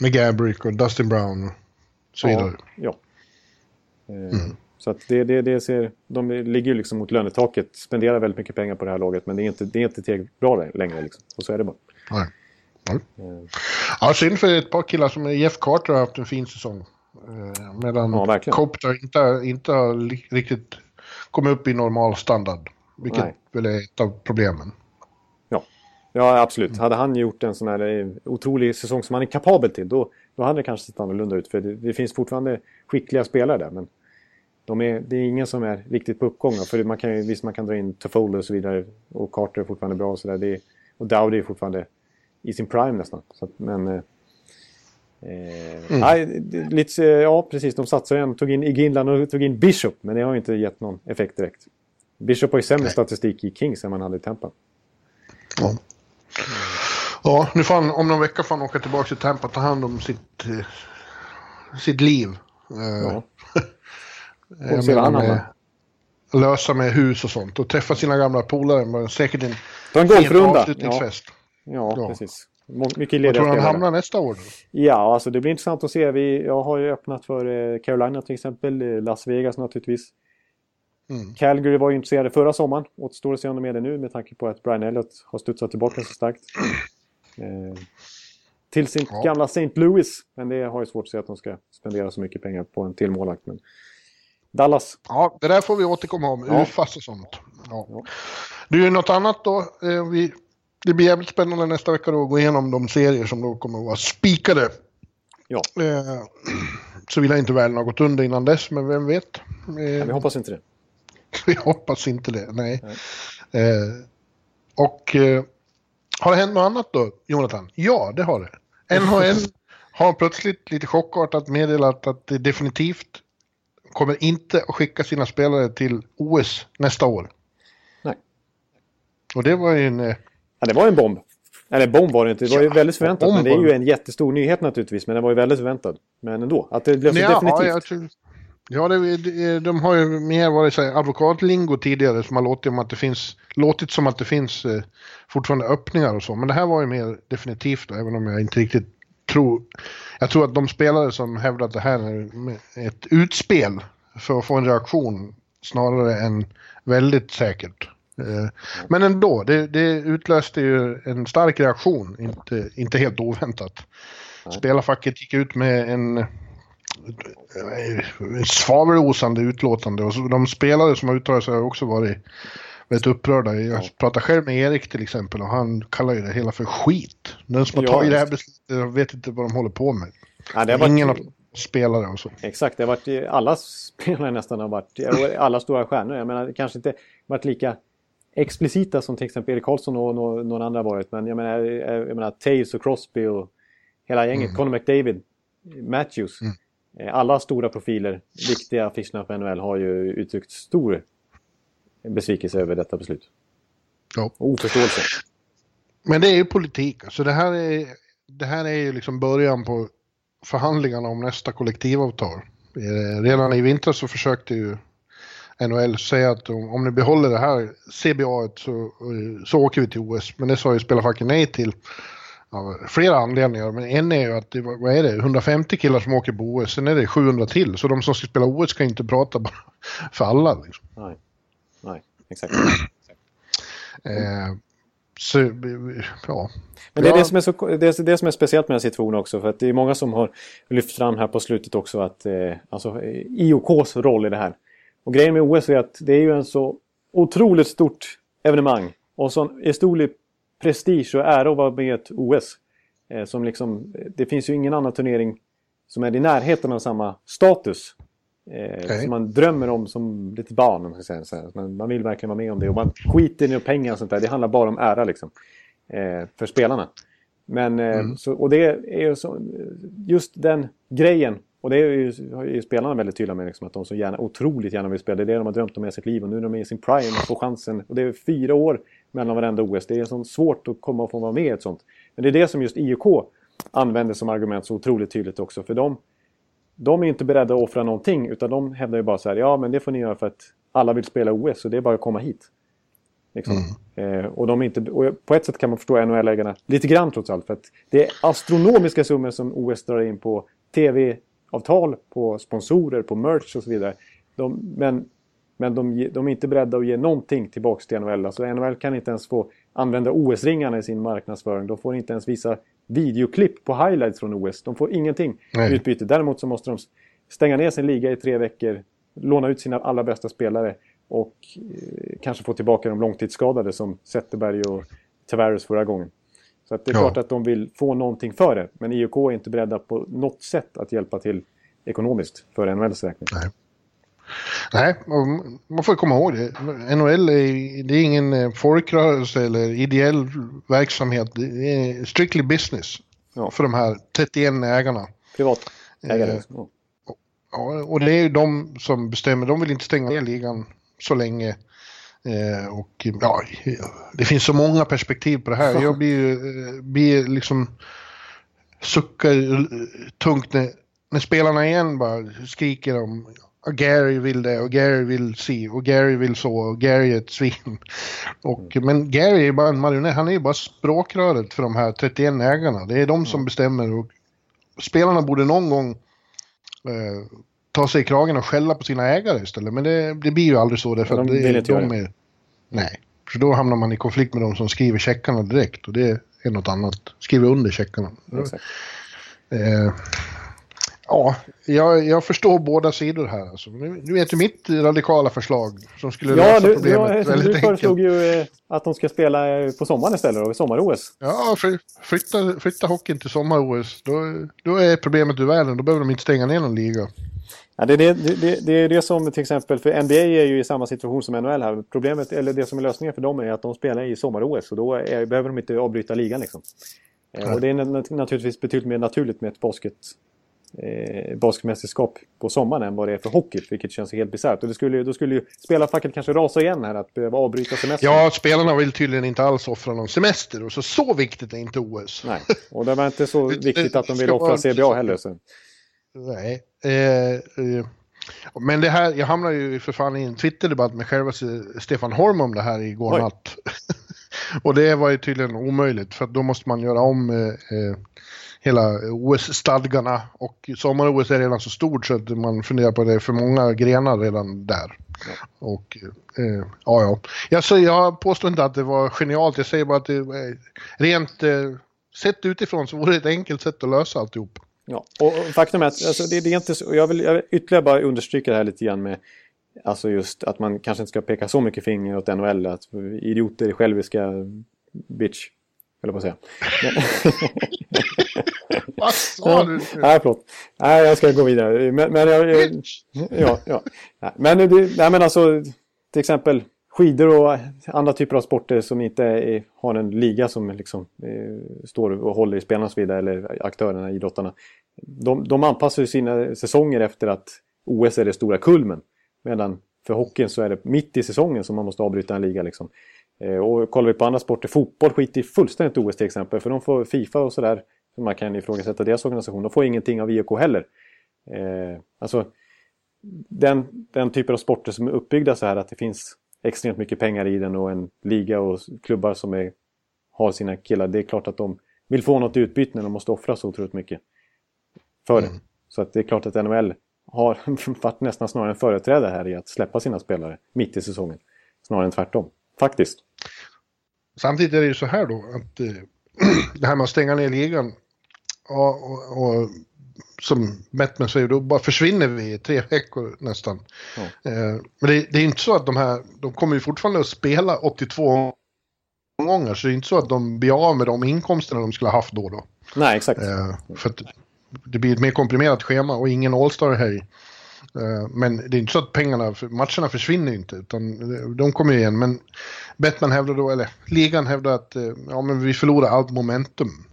Med Gabrick och Dustin Brown och så vidare. Ja. ja. Eh, mm. Så att det, det, det ser, de ligger ju liksom mot lönetaket, spenderar väldigt mycket pengar på det här laget men det är inte, det är inte tillräckligt bra längre. Liksom. Och så är det bara. Nej. Nej. Mm. Ja, synd för ett par killar som Jeff Carter har haft en fin säsong. Eh, medan ja, Copter inte, inte har riktigt kommit upp i normal standard. Vilket Nej. väl är ett av problemen. Ja, ja absolut. Mm. Hade han gjort en sån här eh, otrolig säsong som han är kapabel till då, då hade det kanske sett annorlunda ut. För det, det finns fortfarande skickliga spelare där. Men de är, det är ingen som är riktigt på uppgång. För man kan visst, man kan dra in Toffolo och så vidare. Och Carter är fortfarande bra och sådär. Och Dowdy är fortfarande i sin prime nästan. Så att, men eh, mm. nej, lite, ja, precis. De satsade igen. Tog in Iginland och tog in Bishop. Men det har inte gett någon effekt direkt. Bishop har ju sämre nej. statistik i Kings än man hade i Tampa. Ja. Ja, nu får han, om någon vecka får han åka tillbaka till Tampa och ta hand om sitt, eh, sitt liv. Eh, ja. och menar med, lösa med hus och sånt och träffa sina gamla polare. Säkert en, en golfrunda. avslutningsfest. Ja. Ja, ja, precis. Mycket lediga tror han hamnar nästa år? Då? Ja, alltså det blir intressant att se. Vi, jag har ju öppnat för eh, Carolina till exempel, eh, Las Vegas naturligtvis. Mm. Calgary var ju intresserade förra sommaren. Återstår att se om de är det nu med tanke på att Brian Elliott har studsat tillbaka så starkt. Eh, till sin ja. gamla St. Louis. Men det har ju svårt att se att de ska spendera så mycket pengar på en till målvakt. Men Dallas. Ja, det där får vi återkomma om. Ja. UFAS och sånt. Ja. Ja. Du, något annat då? Eh, vi det blir jävligt spännande nästa vecka då att gå igenom de serier som då kommer att vara spikade. Ja. Eh, Såvida inte världen har gått under innan dess, men vem vet? Eh, vi hoppas inte det. vi hoppas inte det, nej. nej. Eh, och eh, har det hänt något annat då, Jonathan? Ja, det har det. NHL har plötsligt lite chockartat meddelat att det definitivt kommer inte att skicka sina spelare till OS nästa år. Nej. Och det var ju en... Ja, det var en bomb. Eller bomb var det inte, det var ju ja, väldigt förväntat. Men det är ju en jättestor nyhet naturligtvis. Men den var ju väldigt förväntad. Men ändå, att det blev så ja, definitivt. Ja, tror, ja det, de har ju mer varit så här, advokatlingo tidigare som har låtit, om att det finns, låtit som att det finns eh, fortfarande öppningar och så. Men det här var ju mer definitivt då, även om jag inte riktigt tror... Jag tror att de spelare som hävdar att det här är ett utspel för att få en reaktion snarare än väldigt säkert. Eh, men ändå, det, det utlöste ju en stark reaktion, inte, inte helt oväntat. Spelarfacket gick ut med en, svavelosande utlåtande och de spelare som har uttalat sig har också varit väldigt upprörda. Jag pratar själv med Erik till exempel och han kallar ju det hela för skit. Den som har tagit det här beslutet vet inte vad de håller på med. Ja, det varit... Ingen av spelare och så. Exakt, det har varit alla spelare nästan har varit, alla stora stjärnor. Jag menar, det kanske inte varit lika explicita som till exempel Erik Karlsson och någon annan har varit. Men jag menar, jag menar Taves och Crosby och hela gänget. Mm. Conor McDavid, Matthews. Mm. Eh, alla stora profiler, viktiga affischerna för NHL har ju uttryckt stor besvikelse över detta beslut. Ja. Oförståelse. Men det är ju politik. Alltså det här är, det här är ju liksom början på förhandlingarna om nästa kollektivavtal. Eh, redan i vintras så försökte ju NHL säga att om, om ni behåller det här CBA så, så åker vi till OS. Men det sa ju spelarfacken nej till av flera anledningar. Men en är ju att det, vad är det, 150 killar som åker på OS, sen är det 700 till. Så de som ska spela OS ska inte prata bara för alla. Liksom. Nej. Nej, exakt. eh, så, ja. Men det är det som är, så, det, är det som är speciellt med den situationen också. För att det är många som har lyft fram här på slutet också att eh, alltså, IOKs roll i det här. Och grejen med OS är att det är ju en så otroligt stort evenemang. Och så stor prestige och ära att vara med i ett OS. Eh, som liksom, det finns ju ingen annan turnering som är i närheten av samma status. Eh, okay. Som man drömmer om som litet barn. Om man, ska säga. Man, man vill verkligen vara med om det. Och man skiter i pengar och sånt där. Det handlar bara om ära liksom. Eh, för spelarna. Men, eh, mm. så, och det är så, just den grejen och det är ju, är ju spelarna väldigt tydliga med, liksom, att de så gärna, otroligt gärna vill spela. Det är det de har drömt om i sitt liv och nu är de i sin prime och får chansen. Och det är fyra år mellan varenda OS. Det är så svårt att komma och få vara med i ett sånt. Men det är det som just IOK använder som argument så otroligt tydligt också. För de, de är inte beredda att offra någonting utan de hävdar ju bara så här, ja men det får ni göra för att alla vill spela OS så det är bara att komma hit. Liksom. Mm. Eh, och, de inte, och på ett sätt kan man förstå NHL-ägarna lite grann trots allt. För att det är astronomiska summor som OS drar in på tv, avtal på sponsorer, på merch och så vidare. De, men men de, de, är inte beredda att ge någonting tillbaka till NHL. Alltså NHL kan inte ens få använda OS-ringarna i sin marknadsföring. De får inte ens visa videoklipp på highlights från OS. De får ingenting i utbyte. Däremot så måste de stänga ner sin liga i tre veckor, låna ut sina allra bästa spelare och eh, kanske få tillbaka de långtidsskadade som Zetterberg och Tavares förra gången. Så det är ja. klart att de vill få någonting för det. Men IOK är inte beredda på något sätt att hjälpa till ekonomiskt för NHLs räkning. Nej. Nej, man får komma ihåg det. NHL är, det är ingen eh, folkrörelse eller ideell verksamhet. Det är strictly business ja. för de här 31 ägarna. Privatägare. Eh, ja, och det är ju de som bestämmer. De vill inte stänga ner ligan så länge. Eh, och ja, det finns så många perspektiv på det här. Jag blir, eh, blir liksom suckar tungt när, när spelarna igen bara skriker om och Gary vill det och Gary vill se och Gary vill så och Gary är ett svin. Och, men Gary är bara en marionett, han är ju bara språkröret för de här 31 ägarna. Det är de som bestämmer och spelarna borde någon gång eh, ta sig i kragen och skälla på sina ägare istället. Men det, det blir ju aldrig så därför att de, det, de är... Nej, för då hamnar man i konflikt med de som skriver checkarna direkt och det är något annat. Skriver under checkarna. Eh, Ja, jag, jag förstår båda sidor här. Alltså. Nu, nu vet du mitt radikala förslag som skulle ja, lösa du, problemet ja, väldigt Du föreslog ju eh, att de ska spela eh, på sommaren istället, i sommar-OS. Ja, flytta, flytta hockeyn till sommar-OS. Då, då är problemet ur världen. Då behöver de inte stänga ner någon liga. Ja, det, det, det, det är det som till exempel, för NBA är ju i samma situation som NHL här. Problemet, eller det som är lösningen för dem är att de spelar i sommar-OS och då är, behöver de inte avbryta ligan liksom. Eh, och det är naturligtvis betydligt mer naturligt med ett basket, eh, basketmästerskap på sommaren än vad det är för hockey, vilket känns helt bisarrt. Och det skulle, då skulle ju spelarfacket kanske rasa igen här, att behöva avbryta semestern. Ja, spelarna vill tydligen inte alls offra någon semester, och så, så viktigt är inte OS. Nej, och det var inte så viktigt att de ville offra CBA heller. Så. Nej. Eh, eh, men det här, jag hamnade ju för fan i en Twitter-debatt med själva Stefan Holm om det här igår Oj. natt. och det var ju tydligen omöjligt för då måste man göra om eh, eh hela OS-stadgarna och sommar-OS är redan så stort så att man funderar på det är för många grenar redan där. Ja. Och eh, ja, ja. Jag, säger, jag påstår inte att det var genialt, jag säger bara att det rent eh, sett utifrån så vore det ett enkelt sätt att lösa alltihop. Ja, och faktum är att alltså, det, det, är inte så, jag, vill, jag vill ytterligare bara understryka det här lite grann med Alltså just att man kanske inte ska peka så mycket finger åt NHL, att idioter är själviska bitch. Eller på att säga. Vad sa du? Nej, förlåt. Nej, jag ska gå vidare. Men, men jag, ja, ja. Men, det, nej, men alltså, till exempel skidor och andra typer av sporter som inte är, har en liga som liksom, eh, står och håller i spelarna och så vidare, eller aktörerna, idrottarna. De, de anpassar ju sina säsonger efter att OS är det stora kulmen. Medan för hockeyn så är det mitt i säsongen som man måste avbryta en liga. Liksom. Eh, och kollar vi på andra sporter, fotboll skiter i fullständigt OS till exempel. För de får Fifa och sådär, man kan ifrågasätta deras organisation. De får ingenting av IOK heller. Eh, alltså, den, den typen av sporter som är uppbyggda så här att det finns extremt mycket pengar i den och en liga och klubbar som är, har sina killar. Det är klart att de vill få något utbyte när de måste offra så otroligt mycket för det. Mm. Så att det är klart att NHL har varit nästan snarare en företrädare här i att släppa sina spelare mitt i säsongen. Snarare än tvärtom, faktiskt. Samtidigt är det ju så här då att eh, det här med att stänga ner ligan och, och, och som Batman säger, då bara försvinner vi i tre veckor nästan. Ja. Eh, men det, det, är inte så att de här, de kommer ju fortfarande att spela 82 gånger, så det är inte så att de blir av med de inkomsterna de skulle ha haft då. då. Nej, exakt. Eh, för det blir ett mer komprimerat schema och ingen All-Star-helg. Eh, men det är inte så att pengarna, matcherna försvinner inte, utan de kommer igen. Men Batman hävdar då, eller ligan hävdar att eh, ja, men vi förlorar allt momentum.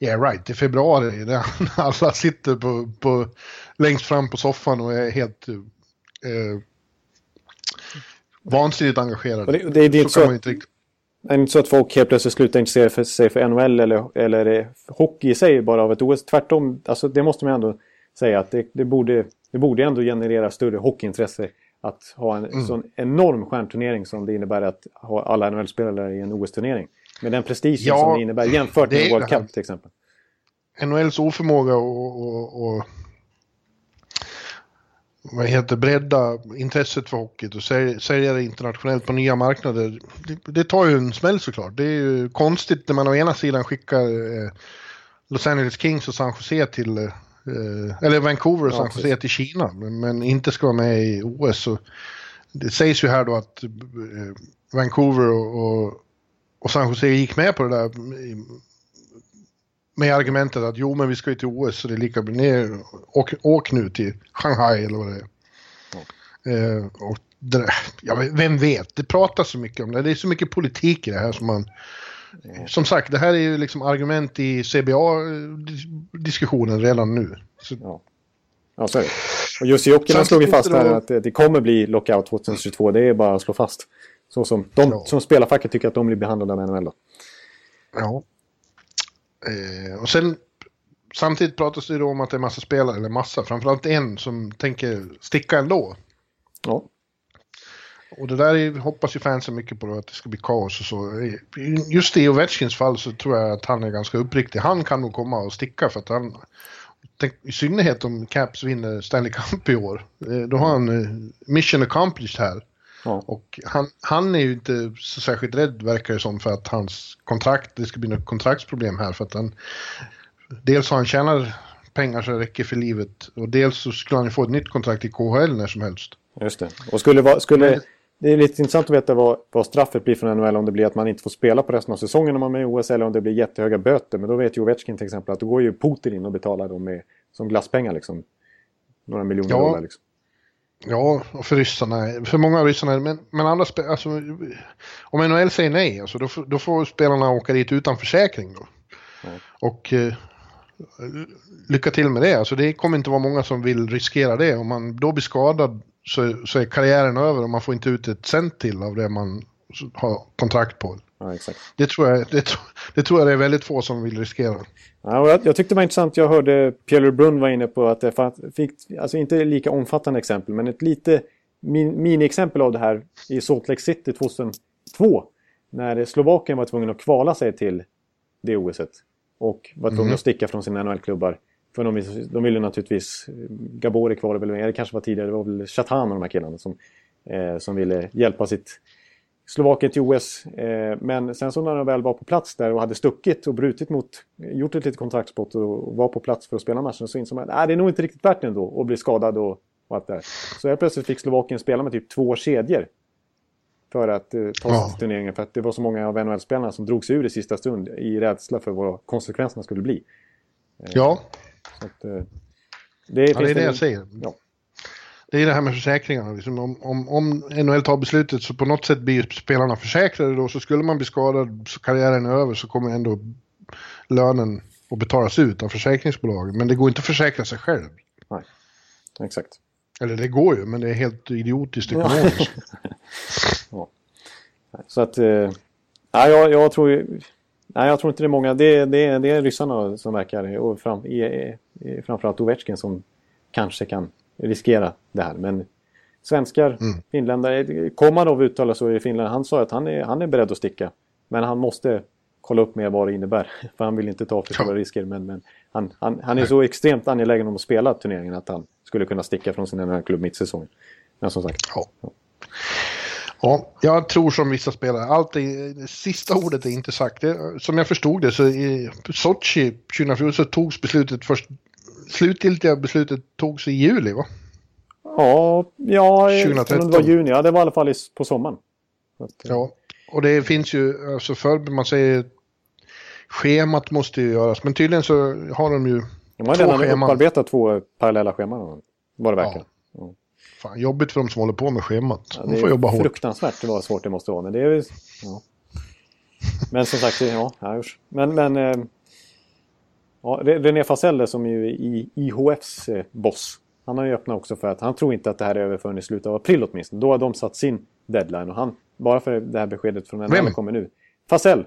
Yeah right, i februari när alla sitter på, på, längst fram på soffan och är helt eh, vansinnigt engagerade. Det, det, det, är så, så inte riktigt... det är inte så att folk helt plötsligt slutar intressera för sig för NHL eller, eller hockey i sig bara av ett OS. Tvärtom, alltså, det måste man ändå säga att det, det, borde, det borde ändå generera större hockeyintresse att ha en mm. sån enorm stjärnturnering som det innebär att ha alla NHL-spelare i en OS-turnering. Med den prestigen ja, som det innebär jämfört med World Cup till exempel. NHLs oförmåga och, och, vad heter bredda intresset för hockey och sälja det internationellt på nya marknader. Det, det, tar ju en smäll såklart. Det är ju konstigt när man å ena sidan skickar eh, Los Angeles Kings och San Jose till, eh, eller Vancouver och San ja, Jose till Kina, men, men, inte ska vara med i OS. Så det sägs ju här då att eh, Vancouver och, och och San Jose gick med på det där med argumentet att jo men vi ska ju till OS så det är lika bra ner, åk, åk nu till Shanghai eller vad det är. Mm. Eh, och det, ja, vem vet, det pratas så mycket om det, det är så mycket politik i det här som man mm. Som sagt, det här är ju liksom argument i CBA-diskussionen redan nu. Så, ja. ja, så är det. Och Jussi Jokinen slog ju fast här att det kommer bli lockout 2022, det är bara att slå fast. Så som de ja. som spelarfacket tycker att de blir behandlade av NHL. Då. Ja. Eh, och sen samtidigt pratas det då om att det är massa spelare, eller massa, framförallt en som tänker sticka ändå. Ja. Och det där är, hoppas ju fansen mycket på då, att det ska bli kaos och så. Just i Ovechkins fall så tror jag att han är ganska uppriktig. Han kan nog komma och sticka för att han, i synnerhet om Caps vinner Stanley Cup i år, eh, då har han eh, mission accomplished här. Ja. Och han, han är ju inte så särskilt rädd verkar det som för att hans kontrakt, det ska bli något kontraktsproblem här för att han dels har han tjänat pengar så det räcker för livet och dels så skulle han ju få ett nytt kontrakt i KHL när som helst. Just det. Och skulle, va, skulle det är lite intressant att veta vad, vad straffet blir från NHL om det blir att man inte får spela på resten av säsongen om man är med i OS eller om det blir jättehöga böter. Men då vet ju Ovechkin till exempel att då går ju Putin in och betalar dem med, som glasspengar liksom. Några miljoner ja, dollar liksom. Ja, och för ryssarna, för många av ryssarna, men, men andra alltså, om NHL säger nej, alltså, då, då får spelarna åka dit utan försäkring då. Och eh, lycka till med det. Alltså det kommer inte vara många som vill riskera det. Om man då blir skadad så, så är karriären över och man får inte ut ett cent till av det man har kontrakt på. Ja. Det, tror jag, det, det tror jag det är väldigt få som vill riskera. Ja, jag, jag tyckte det var intressant. Jag hörde Pierre Brunn var inne på att det fick, alltså inte lika omfattande exempel, men ett lite min, mini-exempel av det här i Salt Lake City 2002. När Slovakien var tvungen att kvala sig till det OSet. Och var tvungna mm. att sticka från sina NHL-klubbar. För de, de ville naturligtvis, Gabori kvar väl, det kanske var tidigare, det var väl Chatan och de här killarna som, eh, som ville hjälpa sitt Slovakien till OS. Eh, men sen så när de väl var på plats där och hade stuckit och brutit mot, gjort ett litet kontraktsbrott och var på plats för att spela matchen så insåg man att det är nog inte riktigt värt det ändå att bli skadad och, och allt det där. Så helt plötsligt fick Slovakien spela med typ två kedjor för att eh, ta sig till turneringen. För att det var så många av NHL-spelarna som drog sig ur i sista stund i rädsla för vad konsekvenserna skulle bli. Eh, ja. Att, eh, det, ja, det är det jag säger. Ja. Det är det här med försäkringarna. Liksom om, om, om NHL tar beslutet så på något sätt blir spelarna försäkrade då. Så skulle man bli skadad så karriären är över så kommer ändå lönen att betalas ut av försäkringsbolagen. Men det går inte att försäkra sig själv. Nej, exakt. Eller det går ju, men det är helt idiotiskt ekonomiskt. ja. Så att... Eh, jag, jag tror ju... Nej, jag tror inte det är många. Det, det, det är ryssarna som verkar. Och fram, i, i, framförallt Ovechkin som kanske kan riskera det här. Men svenskar, mm. finländare, Komarov uttalar så i Finland. Han sa att han är, han är beredd att sticka. Men han måste kolla upp med vad det innebär. För han vill inte ta för stora ja. risker. Men, men han, han, han är så extremt angelägen om att spela turneringen att han skulle kunna sticka från sin klubb mitt säsongen. Men som sagt. Ja. ja. Ja, jag tror som vissa spelare. Allt är, sista ordet är inte sagt. Det, som jag förstod det så i Sochi 2014 så togs beslutet först slutgiltiga beslutet togs i juli va? Ja, ja 2013. det var juni. Ja, det var i alla fall på sommaren. Att, ja, och det finns ju, alltså för man säger schemat måste ju göras, men tydligen så har de ju De har redan scheman. upparbetat två parallella scheman, vad det verkar. Ja. Fan, jobbigt för de som håller på med schemat. Ja, de får jobba hårt. Fruktansvärt det var svårt det måste vara, men det är. Ja. Men som sagt, ja, ja Men, men eh, Ja, René Faselle som ju är IHFs eh, boss. Han har ju öppnat också för att han tror inte att det här är över förrän i slutet av april åtminstone. Då har de satt sin deadline och han, bara för det här beskedet från NHL kommer nu. Fasell!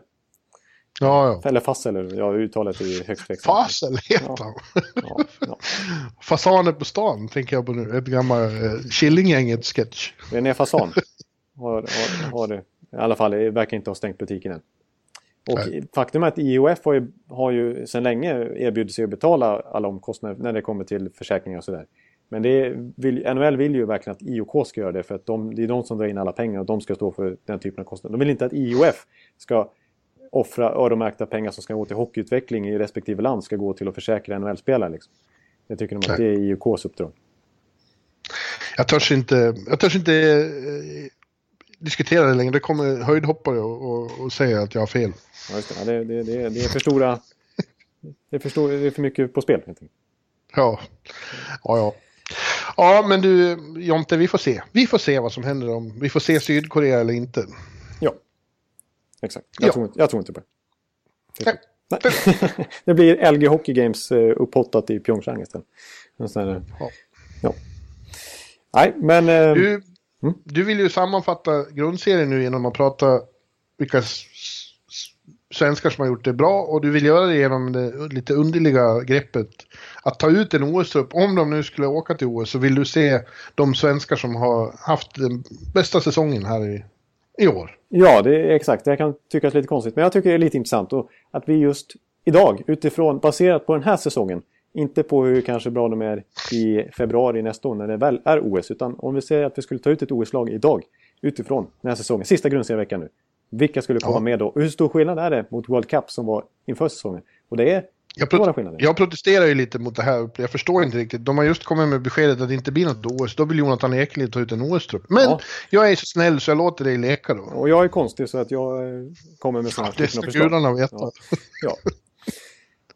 Ja, ja. Eller Fassel, ja uttalet är ju högst tveksamt. Fassel heter han! Ja, ja, Fasaner på stan tänker jag på nu. Ett gammalt eh, Killinggänget-sketch. René Fasan har, har, har, i alla fall, verkar inte ha stängt butiken än. Och faktum är att IOF har ju, har ju sedan länge erbjudit sig att betala alla omkostnader när det kommer till försäkringar och sådär. Men det vill, NHL vill ju verkligen att IOK ska göra det för att de, det är de som drar in alla pengar och de ska stå för den typen av kostnader. De vill inte att IOF ska offra öronmärkta pengar som ska gå till hockeyutveckling i respektive land ska gå till att försäkra NHL-spelare. Liksom. Jag tycker de att det är IOKs uppdrag. Jag törs inte, jag törs inte eh, diskutera det längre. Det kommer höjdhoppare och, och, och säga att jag har fel. Ja, just det. Det, det, det, är för stora... Det är för, stor, det är för mycket på spel. Ja. ja, ja. Ja, men du Jonte, vi får se. Vi får se vad som händer om vi får se Sydkorea eller inte. Ja, exakt. Jag, ja. Tror, jag tror inte på det. Nej. Nej. det blir LG Hockey Games eh, upphottat i Pyeongchang istället. Ja. ja. Nej, men... Eh, du, mm? du vill ju sammanfatta grundserien nu genom att prata vilka svenskar som har gjort det bra och du vill göra det genom det lite underliga greppet att ta ut en OS-trupp. Om de nu skulle åka till OS så vill du se de svenskar som har haft den bästa säsongen här i, i år. Ja, det är exakt. Det kan tyckas lite konstigt, men jag tycker det är lite intressant och att vi just idag, utifrån, baserat på den här säsongen, inte på hur kanske bra de är i februari nästa år när det väl är OS, utan om vi säger att vi skulle ta ut ett OS-lag idag utifrån den här säsongen, sista grundserieveckan nu. Vilka skulle komma ja. med då? hur stor skillnad är det mot World Cup som var inför säsongen? Och det är jag, pro jag protesterar ju lite mot det här. Jag förstår inte riktigt. De har just kommit med beskedet att det inte blir något OS. Då vill Jonathan Ekelid ta ut en OS-trupp. Men ja. jag är så snäll så jag låter dig leka då. Och jag är konstig så att jag eh, kommer med sådana ja, Det ska gudarna veta. Ja. ja.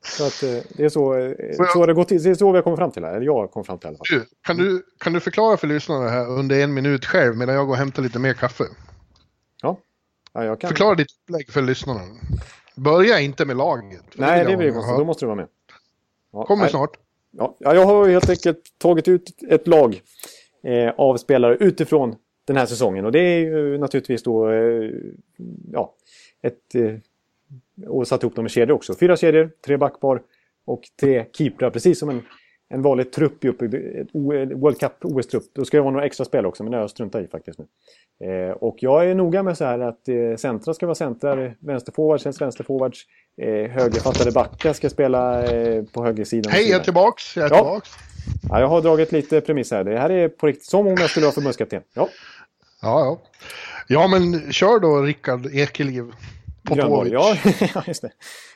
Så att eh, det är så, eh, så det, gått till, det är så vi har kommit fram till det här. Eller jag har kommit fram till i alla fall. Kan du, kan du förklara för lyssnarna här under en minut själv medan jag går och hämtar lite mer kaffe? Ja. Ja, jag kan... Förklara ditt upplägg för lyssnarna. Börja inte med laget. Nej, det blir konstigt. Då måste du vara med. Ja, Kommer nej. snart. Ja, jag har helt enkelt tagit ut ett lag eh, av spelare utifrån den här säsongen. Och det är ju naturligtvis då eh, ja, ett... Eh, och satt ihop dem i kedjor också. Fyra kedjor, tre backpar och tre keeprar. Precis som en, en vanlig trupp i uppbyggd World Cup OS-trupp. Då ska det vara några extra spel också, men det har jag struntat i faktiskt nu. Eh, och jag är noga med så här att eh, centra ska vara centrar, vänsterforwards känns vänsterforwards. Eh, högerfattade backar ska spela eh, på högersidan. Hej, jag är tillbaks! Jag är ja. tillbaks! Ja, jag har dragit lite premiss här. Det här är på riktigt som om jag skulle vara förbundskapten. Ja. Ja, ja. Ja, men kör då Rickard Ekeliv. Popovic. Ja, just det.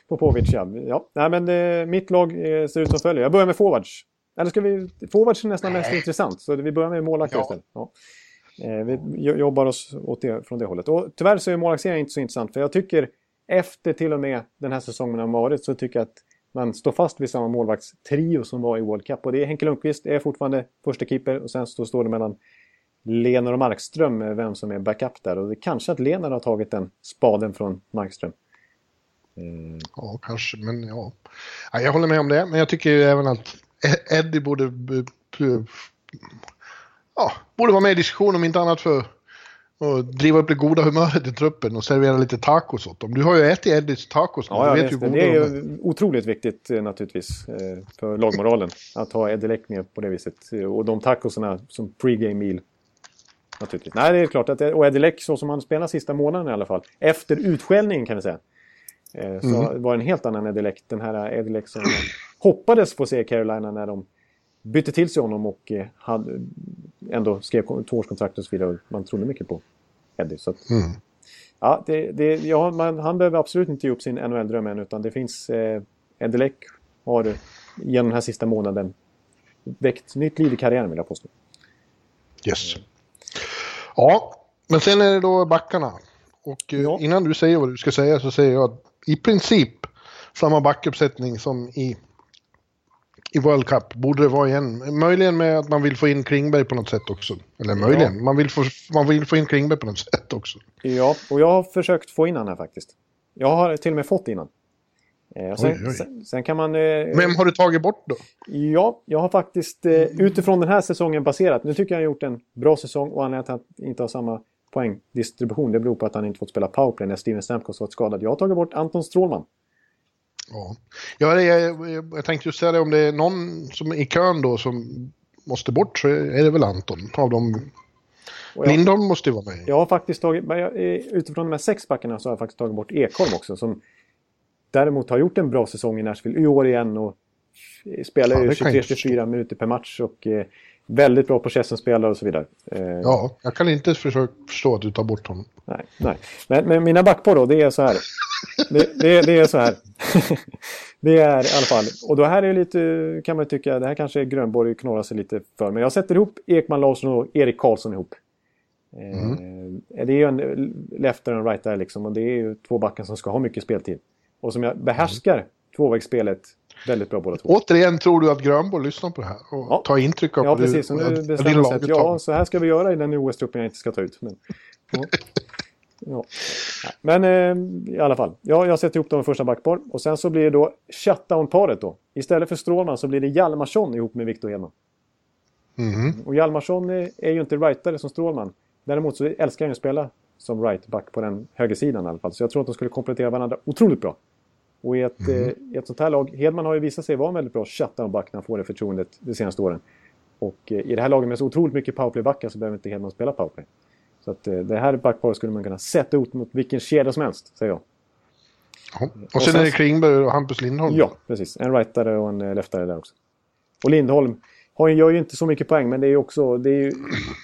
Popovic, ja. ja. Nej, men eh, mitt lag eh, ser ut som följer. Jag börjar med forwards. Eller ska vi... Forwards är nästan mest intressant, så vi börjar med målvakter ja. istället. Ja. Eh, vi jobbar oss åt det, från det hållet. Och tyvärr så är målvaktsserien inte så intressant, för jag tycker efter till och med den här säsongen har varit så tycker jag att man står fast vid samma målvaktstrio som var i World Cup. Och det är Henke Lundqvist är fortfarande första keeper och sen så står det mellan Lener och Markström vem som är backup där. Och det kanske att Lener har tagit den spaden från Markström. Mm. Ja, kanske, men ja. ja. Jag håller med om det, men jag tycker ju även att Eddie borde ja, borde vara med i diskussionen om inte annat för att driva upp det goda humöret i truppen och servera lite tacos åt dem. Du har ju ätit Eddies tacos ja, du vet ju det. det är ju otroligt viktigt eh, naturligtvis eh, för lagmoralen att ha Eddie Leck med på det viset. Och de tacosarna som pregame meal Naturligtvis. Nej, det är klart att och Eddie Leck, så som han spelar sista månaden i alla fall, efter utskällningen kan vi säga, eh, så mm. var det en helt annan Eddie Leck. Den här Eddie Leck som hoppades få se Carolina när de bytte till sig honom och eh, hade, ändå skrev tvåårskontrakt och så vidare. Man trodde mycket på Eddie. Så att, mm. ja, det, det, ja, man, han behöver absolut inte ge upp sin NHL-dröm än utan det finns... Eh, Eddie Leck har genom den här sista månaden väckt nytt liv i karriären vill jag påstå. Yes. Ja, men sen är det då backarna. Och eh, ja. innan du säger vad du ska säga så säger jag att i princip samma backuppsättning som i i World Cup borde det vara igen. Möjligen med att man vill få in Klingberg på något sätt också. Eller möjligen, ja. man, vill få, man vill få in Klingberg på något sätt också. Ja, och jag har försökt få in han här faktiskt. Jag har till och med fått in han. Eh, sen, oj, oj. Sen, sen, kan man... Eh, Vem har du tagit bort då? Ja, jag har faktiskt eh, utifrån den här säsongen baserat. Nu tycker jag han gjort en bra säsong och anledningen till att han inte har samma poängdistribution det beror på att han inte fått spela powerplay när Steven Stamkos varit skadad. Jag har tagit bort Anton Strålman. Ja, ja jag, jag, jag tänkte just säga det om det är någon som i kön då som måste bort så är det väl Anton av dem. Jag, Lindholm måste ju vara med. Jag har faktiskt tagit, utifrån de här sex backarna så har jag faktiskt tagit bort Ekholm också som däremot har gjort en bra säsong i Nashville i år igen och spelar ju ja, 23-24 minuter per match och eh, väldigt bra possession-spelare och så vidare. Eh, ja, jag kan inte förstå att du tar bort honom. Nej, nej. Men, men mina backpar då, det är så här. Det, det, det, är så här. det är i alla fall. Och då här är lite, kan man tycka, det här kanske Grönborg knorrar sig lite för. Men jag sätter ihop Ekman Larsson och Erik Karlsson ihop. Mm. Eh, det är ju en lefter och en righter liksom. Och det är ju två backar som ska ha mycket speltid. Och som jag behärskar mm. tvåvägsspelet väldigt bra båda två. Återigen tror du att Grönborg lyssnar på det här och ja. tar intryck av ja, precis. Och nu bestämmer sig att ja, så här ska vi göra i den OS-truppen jag inte ska ta ut. Men, ja. ja. men eh, i alla fall, ja, jag sätter ihop dem i första backpar. Och sen så blir det då shutdown-paret då. Istället för Strålman så blir det Hjalmarsson ihop med Victor Hedman. Mm. Och Hjalmarsson är, är ju inte rightare som Strålman. Däremot så älskar han ju att spela som right-back på den högersidan i alla fall. Så jag tror att de skulle komplettera varandra otroligt bra. Och i ett, mm. eh, ett sånt här lag, Hedman har ju visat sig vara en väldigt bra shutdown-back när han får det förtroendet de senaste åren. Och eh, i det här laget med så otroligt mycket powerplay-backar så behöver inte Hedman spela powerplay. Så att eh, det här backparet skulle man kunna sätta ut mot vilken kedja som helst, säger jag. Ja. Och, och sen, sen är det Klingberg och Hampus Lindholm. Ja, precis. En rightare och en eh, leftare där också. Och Lindholm har, gör ju inte så mycket poäng, men det är ju också det är ju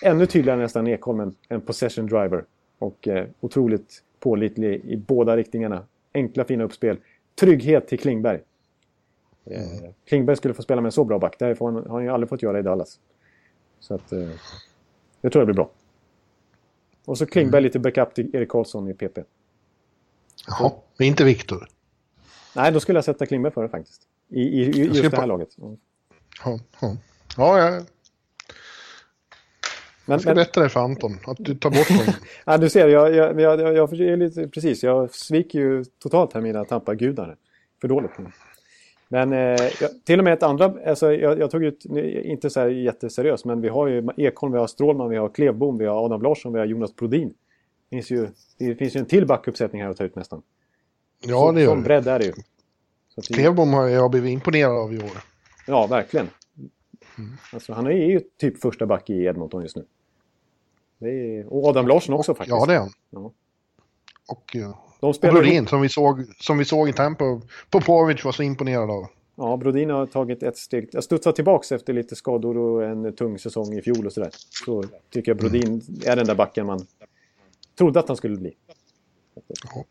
ännu tydligare nästan Ekholm en, en possession driver. Och eh, otroligt pålitlig i båda riktningarna. Enkla fina uppspel trygghet till Klingberg. Mm. Klingberg skulle få spela med en så bra back. Det har han, han ju aldrig fått göra i Dallas. Så att, eh, det tror jag blir bra. Och så Klingberg mm. lite backup till Erik Karlsson i PP. Jaha, men inte Viktor? Nej, då skulle jag sätta Klingberg före faktiskt. I, i, i just det här laget. Ja, ja. ja, ja. Men, jag ska men... berätta det för Anton, att du tar bort honom. ja, du ser, jag, jag, jag, jag, jag lite, precis, jag sviker ju totalt här mina Tampa-gudar. För dåligt. Men eh, till och med ett andra, alltså, jag, jag tog ut, inte så här jätteseriöst, men vi har ju Ekholm, vi har Strålman, vi har Klevbom, vi har Adam Larsson, vi har Jonas Brodin. Det finns ju, det finns ju en till backuppsättning här att ta ut nästan. Ja, det gör Sån bredd är det ju. Så Klevbom har jag blivit imponerad av i år. Ja, verkligen. Mm. Alltså, han är ju typ första back i Edmonton just nu. Är, och Adam Larsson också faktiskt. Ja, det är han. Ja. Och, ja. De spelar... och Brodin som vi, såg, som vi såg i Tampa. Popovic var så imponerad av. Ja, Brodin har tagit ett steg. Jag studsar tillbaka efter lite skador och en tung säsong i fjol och sådär. Så tycker jag Brodin mm. är den där backen man trodde att han skulle bli. Ja.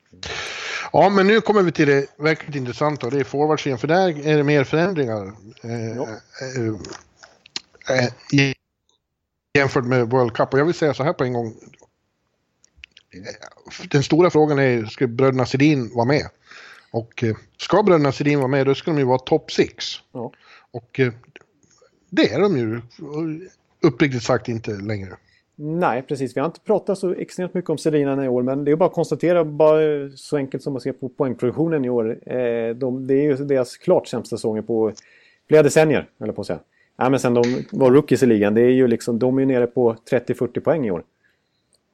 ja, men nu kommer vi till det verkligt intressanta och det är forwardsidan. För där är det mer förändringar. Eh, ja. Eh, eh, jämfört med World Cup. Och jag vill säga så här på en gång. Den stora frågan är, ska bröderna Sedin vara med? Och eh, ska bröderna Sedin vara med, då ska de ju vara top 6. Ja. Och eh, det är de ju uppriktigt sagt inte längre. Nej, precis. Vi har inte pratat så extremt mycket om Sedinarna i år, men det är bara att konstatera, bara så enkelt som att se på poängproduktionen i år. Eh, de, det är ju deras klart sämsta säsonger på flera decennier, eller på att säga. Ja, men sen de var rookies i ligan, det är ju liksom, de är nere på 30-40 poäng i år.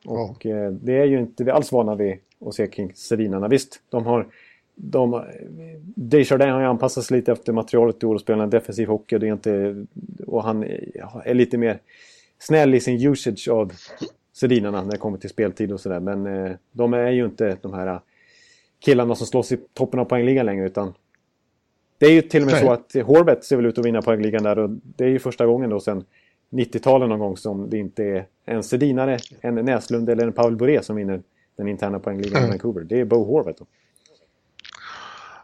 Och ja. eh, det är ju inte vi alls vana vid att se kring Sedinarna. Visst, de har... De, Desjardins har ju anpassat sig lite efter materialet i år och spelar en defensiv hockey. Och, det är inte, och han är lite mer snäll i sin usage av Sedinarna när det kommer till speltid och sådär. Men eh, de är ju inte de här killarna som slåss i toppen av poängligan längre utan det är ju till och med så att Horvet ser väl ut att vinna poängligan där och det är ju första gången då sen 90-talet någon gång som det inte är en Sedinare, en Näslund eller en Paul Boré som vinner den interna poängligan mm. i Vancouver. Det är Bo Horvet. Då.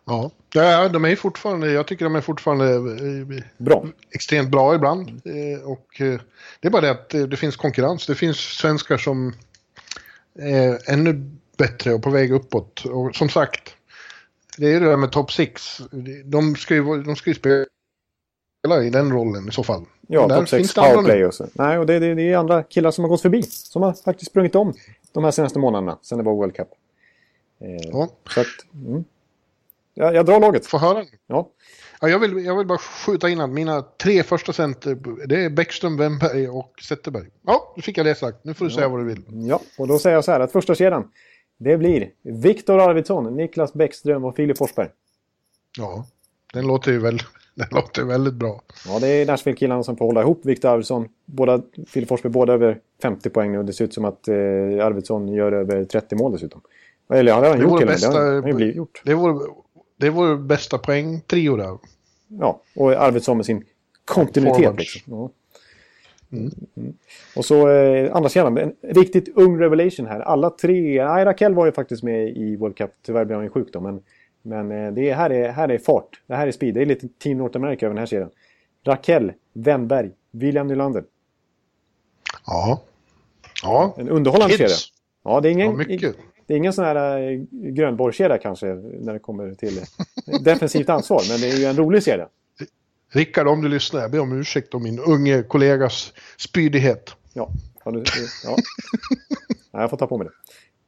Ja. ja, de är fortfarande, jag tycker de är fortfarande eh, bra. extremt bra ibland. Eh, och eh, det är bara det att det finns konkurrens. Det finns svenskar som är ännu bättre och på väg uppåt. Och som sagt, det är det där med top 6. De ska ju, de ska ju spela i den rollen i så fall. Ja, top 6 powerplay och så. Nej, och det, det, det, är andra killar som har gått förbi. Som har faktiskt sprungit om de här senaste månaderna, sen det var World Cup. Eh, ja. Så att, mm. jag, jag drar laget. Få höra. Ja. Ja, jag, vill, jag vill bara skjuta in att mina tre första center, det är Bäckström, Wennberg och Zetterberg. Ja, nu fick jag det sagt. Nu får du ja. säga vad du vill. Ja, och då säger jag så här att första kedjan det blir Viktor Arvidsson, Niklas Bäckström och Filip Forsberg. Ja, den låter ju väl, den låter väldigt bra. Ja, det är Nashville-killarna som får hålla ihop Viktor Arvidsson. Båda, Filip Forsberg båda över 50 poäng nu. Det ser ut som att eh, Arvidsson gör över 30 mål dessutom. Eller ja, det har han gjort. Bästa, det har han blivit gjort. Det vore, det vore bästa poängtrio där. Ja, och Arvidsson med sin kontinuitet. Liksom. Ja. Mm. Mm. Och så eh, andra sidan, en riktigt ung revelation här. Alla tre, nej Raquel var ju faktiskt med i World Cup, tyvärr blev han ju sjuk då. Men, men eh, det här, är, här är fart, det här är speed, det är lite Team North America över den här serien. Raquel, Wennberg, William Nylander. Ja. Ja. En underhållande serie. Ja, det är ingen, ja, det är ingen sån här äh, Grönborg-kedja kanske när det kommer till defensivt ansvar. Men det är ju en rolig serie. Rickard, om du lyssnar, jag ber om ursäkt om min unge kollegas spydighet. Ja, ja, ja. jag får ta på mig det.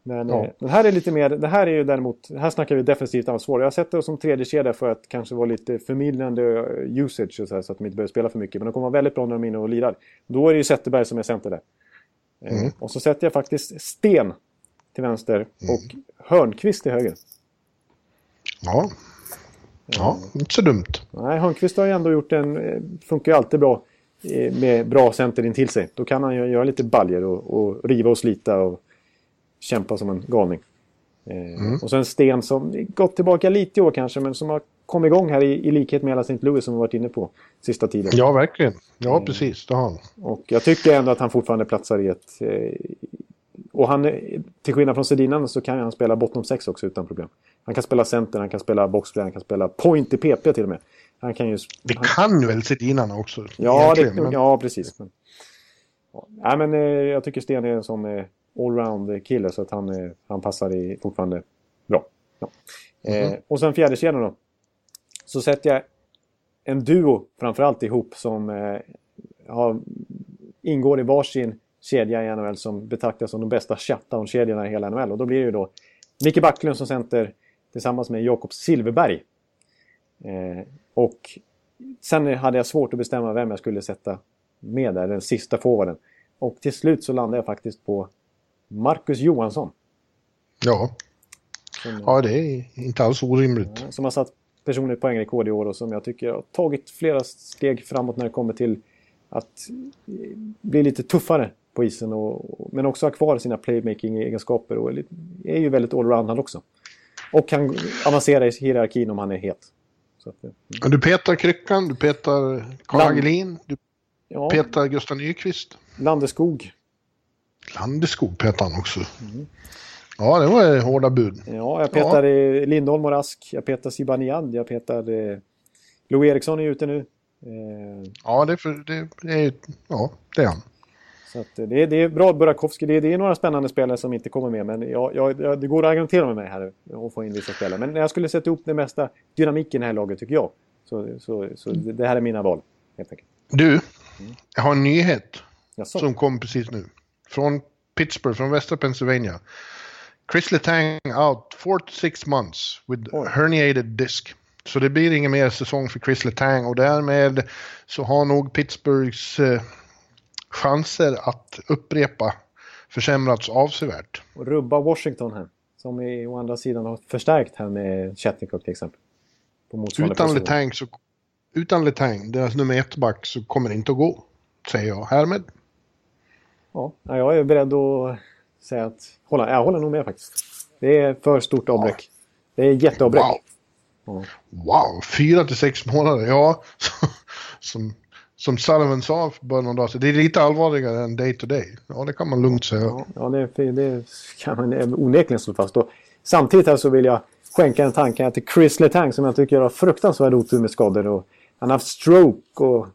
Men, ja. men, här är lite mer, det här är ju däremot, här snackar vi defensivt ansvar. Jag har sett det som tredje kedja för att kanske vara lite förmildrande usage och så, här, så, att de inte behöver spela för mycket. Men de kommer vara väldigt bra när de är inne och lirar. Då är det ju Zetterberg som är center där. Eh, mm. Och så sätter jag faktiskt Sten till vänster mm. och Hörnqvist till höger. Ja, Ja, inte så dumt. Nej, Hörnqvist har ju ändå gjort en... Eh, funkar ju alltid bra eh, med bra center in till sig. Då kan han ju göra lite baljer och, och riva och slita och kämpa som en galning. Eh, mm. Och sen Sten som gått tillbaka lite i år kanske, men som har kommit igång här i, i likhet med alla St. Louis som vi varit inne på sista tiden. Ja, verkligen. Ja, precis. Det har han. Och jag tycker ändå att han fortfarande platsar i ett... och han, till skillnad från Sedinarna så kan han spela bottom 6 också utan problem. Han kan spela center, han kan spela boxplay, han kan spela point i PP till och med. Han kan ju... Det kan väl Sedinarna också? Ja, det, men... ja precis. Men, ja. Men eh, jag tycker Sten är en sån eh, allround-kille så att han, eh, han passar i fortfarande bra. Ja. Mm -hmm. och sen fjärde kedjan då. Så sätter jag en duo framförallt ihop som eh, har, ingår i varsin kedja i NHL som betraktas som de bästa shutdown-kedjorna i hela NHL. Och då blir det ju då Micke Backlund som center tillsammans med Jakob Silverberg. Eh, och sen hade jag svårt att bestämma vem jag skulle sätta med där, den sista forwarden. Och till slut så landade jag faktiskt på Marcus Johansson. Ja. Som, ja, det är inte alls orimligt. Som har satt personligt poängrekord i år och som jag tycker har tagit flera steg framåt när det kommer till att bli lite tuffare på isen. Och, men också ha kvar sina playmaking-egenskaper och är ju väldigt allround också. Och kan avancera i hierarkin om han är het. Att, mm. Du petar Kryckan, du petar Karl Hagelin, du ja. petar Gustav Nyqvist. Landeskog. Landeskog petar han också. Mm. Ja, det var hårda bud. Ja, jag petar ja. Lindholm och Rask. Jag petar Zibanejad. Jag petar... Eh, Lou Eriksson är ute nu. Eh, ja, det, för, det, det, är, ja, det är han. Så det, är, det är bra Burakovsky. Det är, det är några spännande spelare som inte kommer med. Men jag, jag, det går att argumentera med mig här och få in vissa spelare. Men jag skulle sätta ihop det mesta dynamiken i det här laget tycker jag. Så, så, så det här är mina val. Helt enkelt. Du, jag har en nyhet. Jaså? Som kom precis nu. Från Pittsburgh, från västra Pennsylvania. Chris Letang out 4 to 6 months with Oj. herniated disc. Så det blir ingen mer säsong för Chris Letang och därmed så har nog Pittsburghs eh, chanser att upprepa försämrats avsevärt. Och rubba Washington här. Som i, å andra sidan har förstärkt här med Chetnikov till exempel. utan Letang, så, utan Letang, deras nummer ett back, så kommer det inte att gå. Säger jag härmed. Ja, jag är beredd att säga att hålla, jag håller nog med faktiskt. Det är för stort avbräck. Det är jätteavbräck. Wow. Wow, fyra till sex månader. Ja, som, som Sullivan sa för bara någon dag sedan, det är lite allvarligare än day to day. Ja, det kan man lugnt säga. Ja, det, det kan man onekligen slå fast. Och samtidigt här så vill jag skänka en tanke till Chris Letang som jag tycker har fruktansvärd otur med skador. Och han har haft stroke och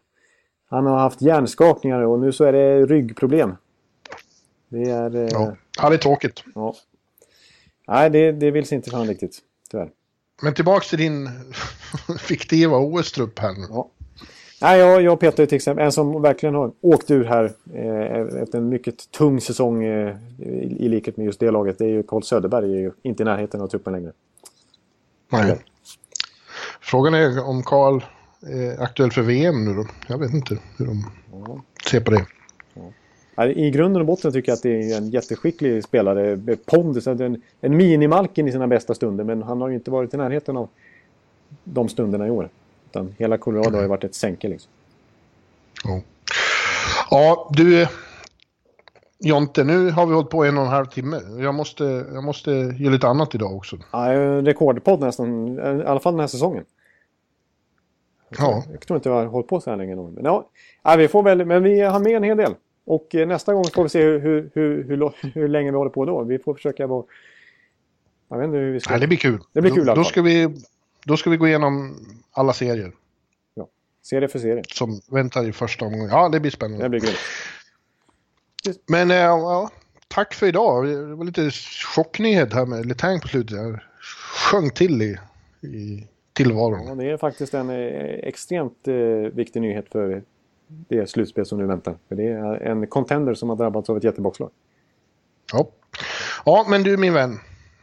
han har haft hjärnskakningar och nu så är det ryggproblem. Det är... Eh, ja. ja, det är tråkigt. Ja. Nej, det, det vill sig inte fram riktigt, tyvärr. Men tillbaks till din fiktiva OS-trupp här nu. Ja. Nej, jag, jag Peter till exempel, en som verkligen har åkt ur här eh, efter en mycket tung säsong eh, i, i likhet med just det laget. Det är ju Carl Söderberg, är ju inte i närheten av truppen längre. Nej. Frågan är om Carl är aktuell för VM nu då. Jag vet inte hur de ja. ser på det. I grunden och botten tycker jag att det är en jätteskicklig spelare. Pondus, en, en minimalken i sina bästa stunder. Men han har ju inte varit i närheten av de stunderna i år. Utan hela Colorado har ju varit ett sänke liksom. Ja, ja du Jonte, nu har vi hållit på en och en halv timme. Jag måste, jag måste göra lite annat idag också. Ja, rekordpodd nästan, i alla fall den här säsongen. Ja. Jag tror inte jag har hållit på så här länge. Men ja, vi får väl, men vi har med en hel del. Och eh, nästa gång får vi se hur, hur, hur, hur, hur länge vi håller på då. Vi får försöka vara... Jag vet inte hur vi ska... Nej, det blir kul. Det blir kul då, då, ska vi, då ska vi gå igenom alla serier. Ja, serie för serie. Som väntar i första omgången. Ja, det blir spännande. Det blir kul. Men äh, ja, tack för idag. Det var lite chocknyhet här med Letang på slutet. Jag sjöng till i, i tillvaron. Ja, det är faktiskt en eh, extremt eh, viktig nyhet för det slutspel som nu väntar. För det är en contender som har drabbats av ett jätteboxlag. Ja. ja, men du min vän.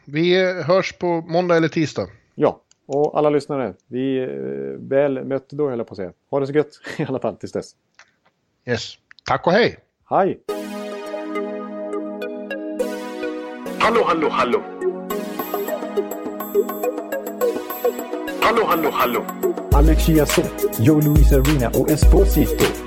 Vi hörs på måndag eller tisdag. Ja, och alla lyssnare. Vi är eh, väl mötte då, höll jag på att säga. Ha det så gött i alla fall tills dess. Yes. Tack och hej! Hej! Hallå, hallå, hallå! Hallå, hallå, hallå! Alex Chiazot, Joe Luis Arena och Esposito.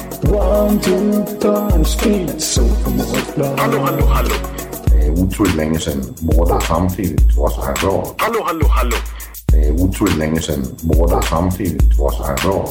One, two, time, speed, Supermorgonsplan. Hallå, hallå, hallå. Det er utroligt længe siden mor, der samtidig også har råd. Hallå, hallå, hallå. Det er utroligt længe siden mor, der samtidig også har råd.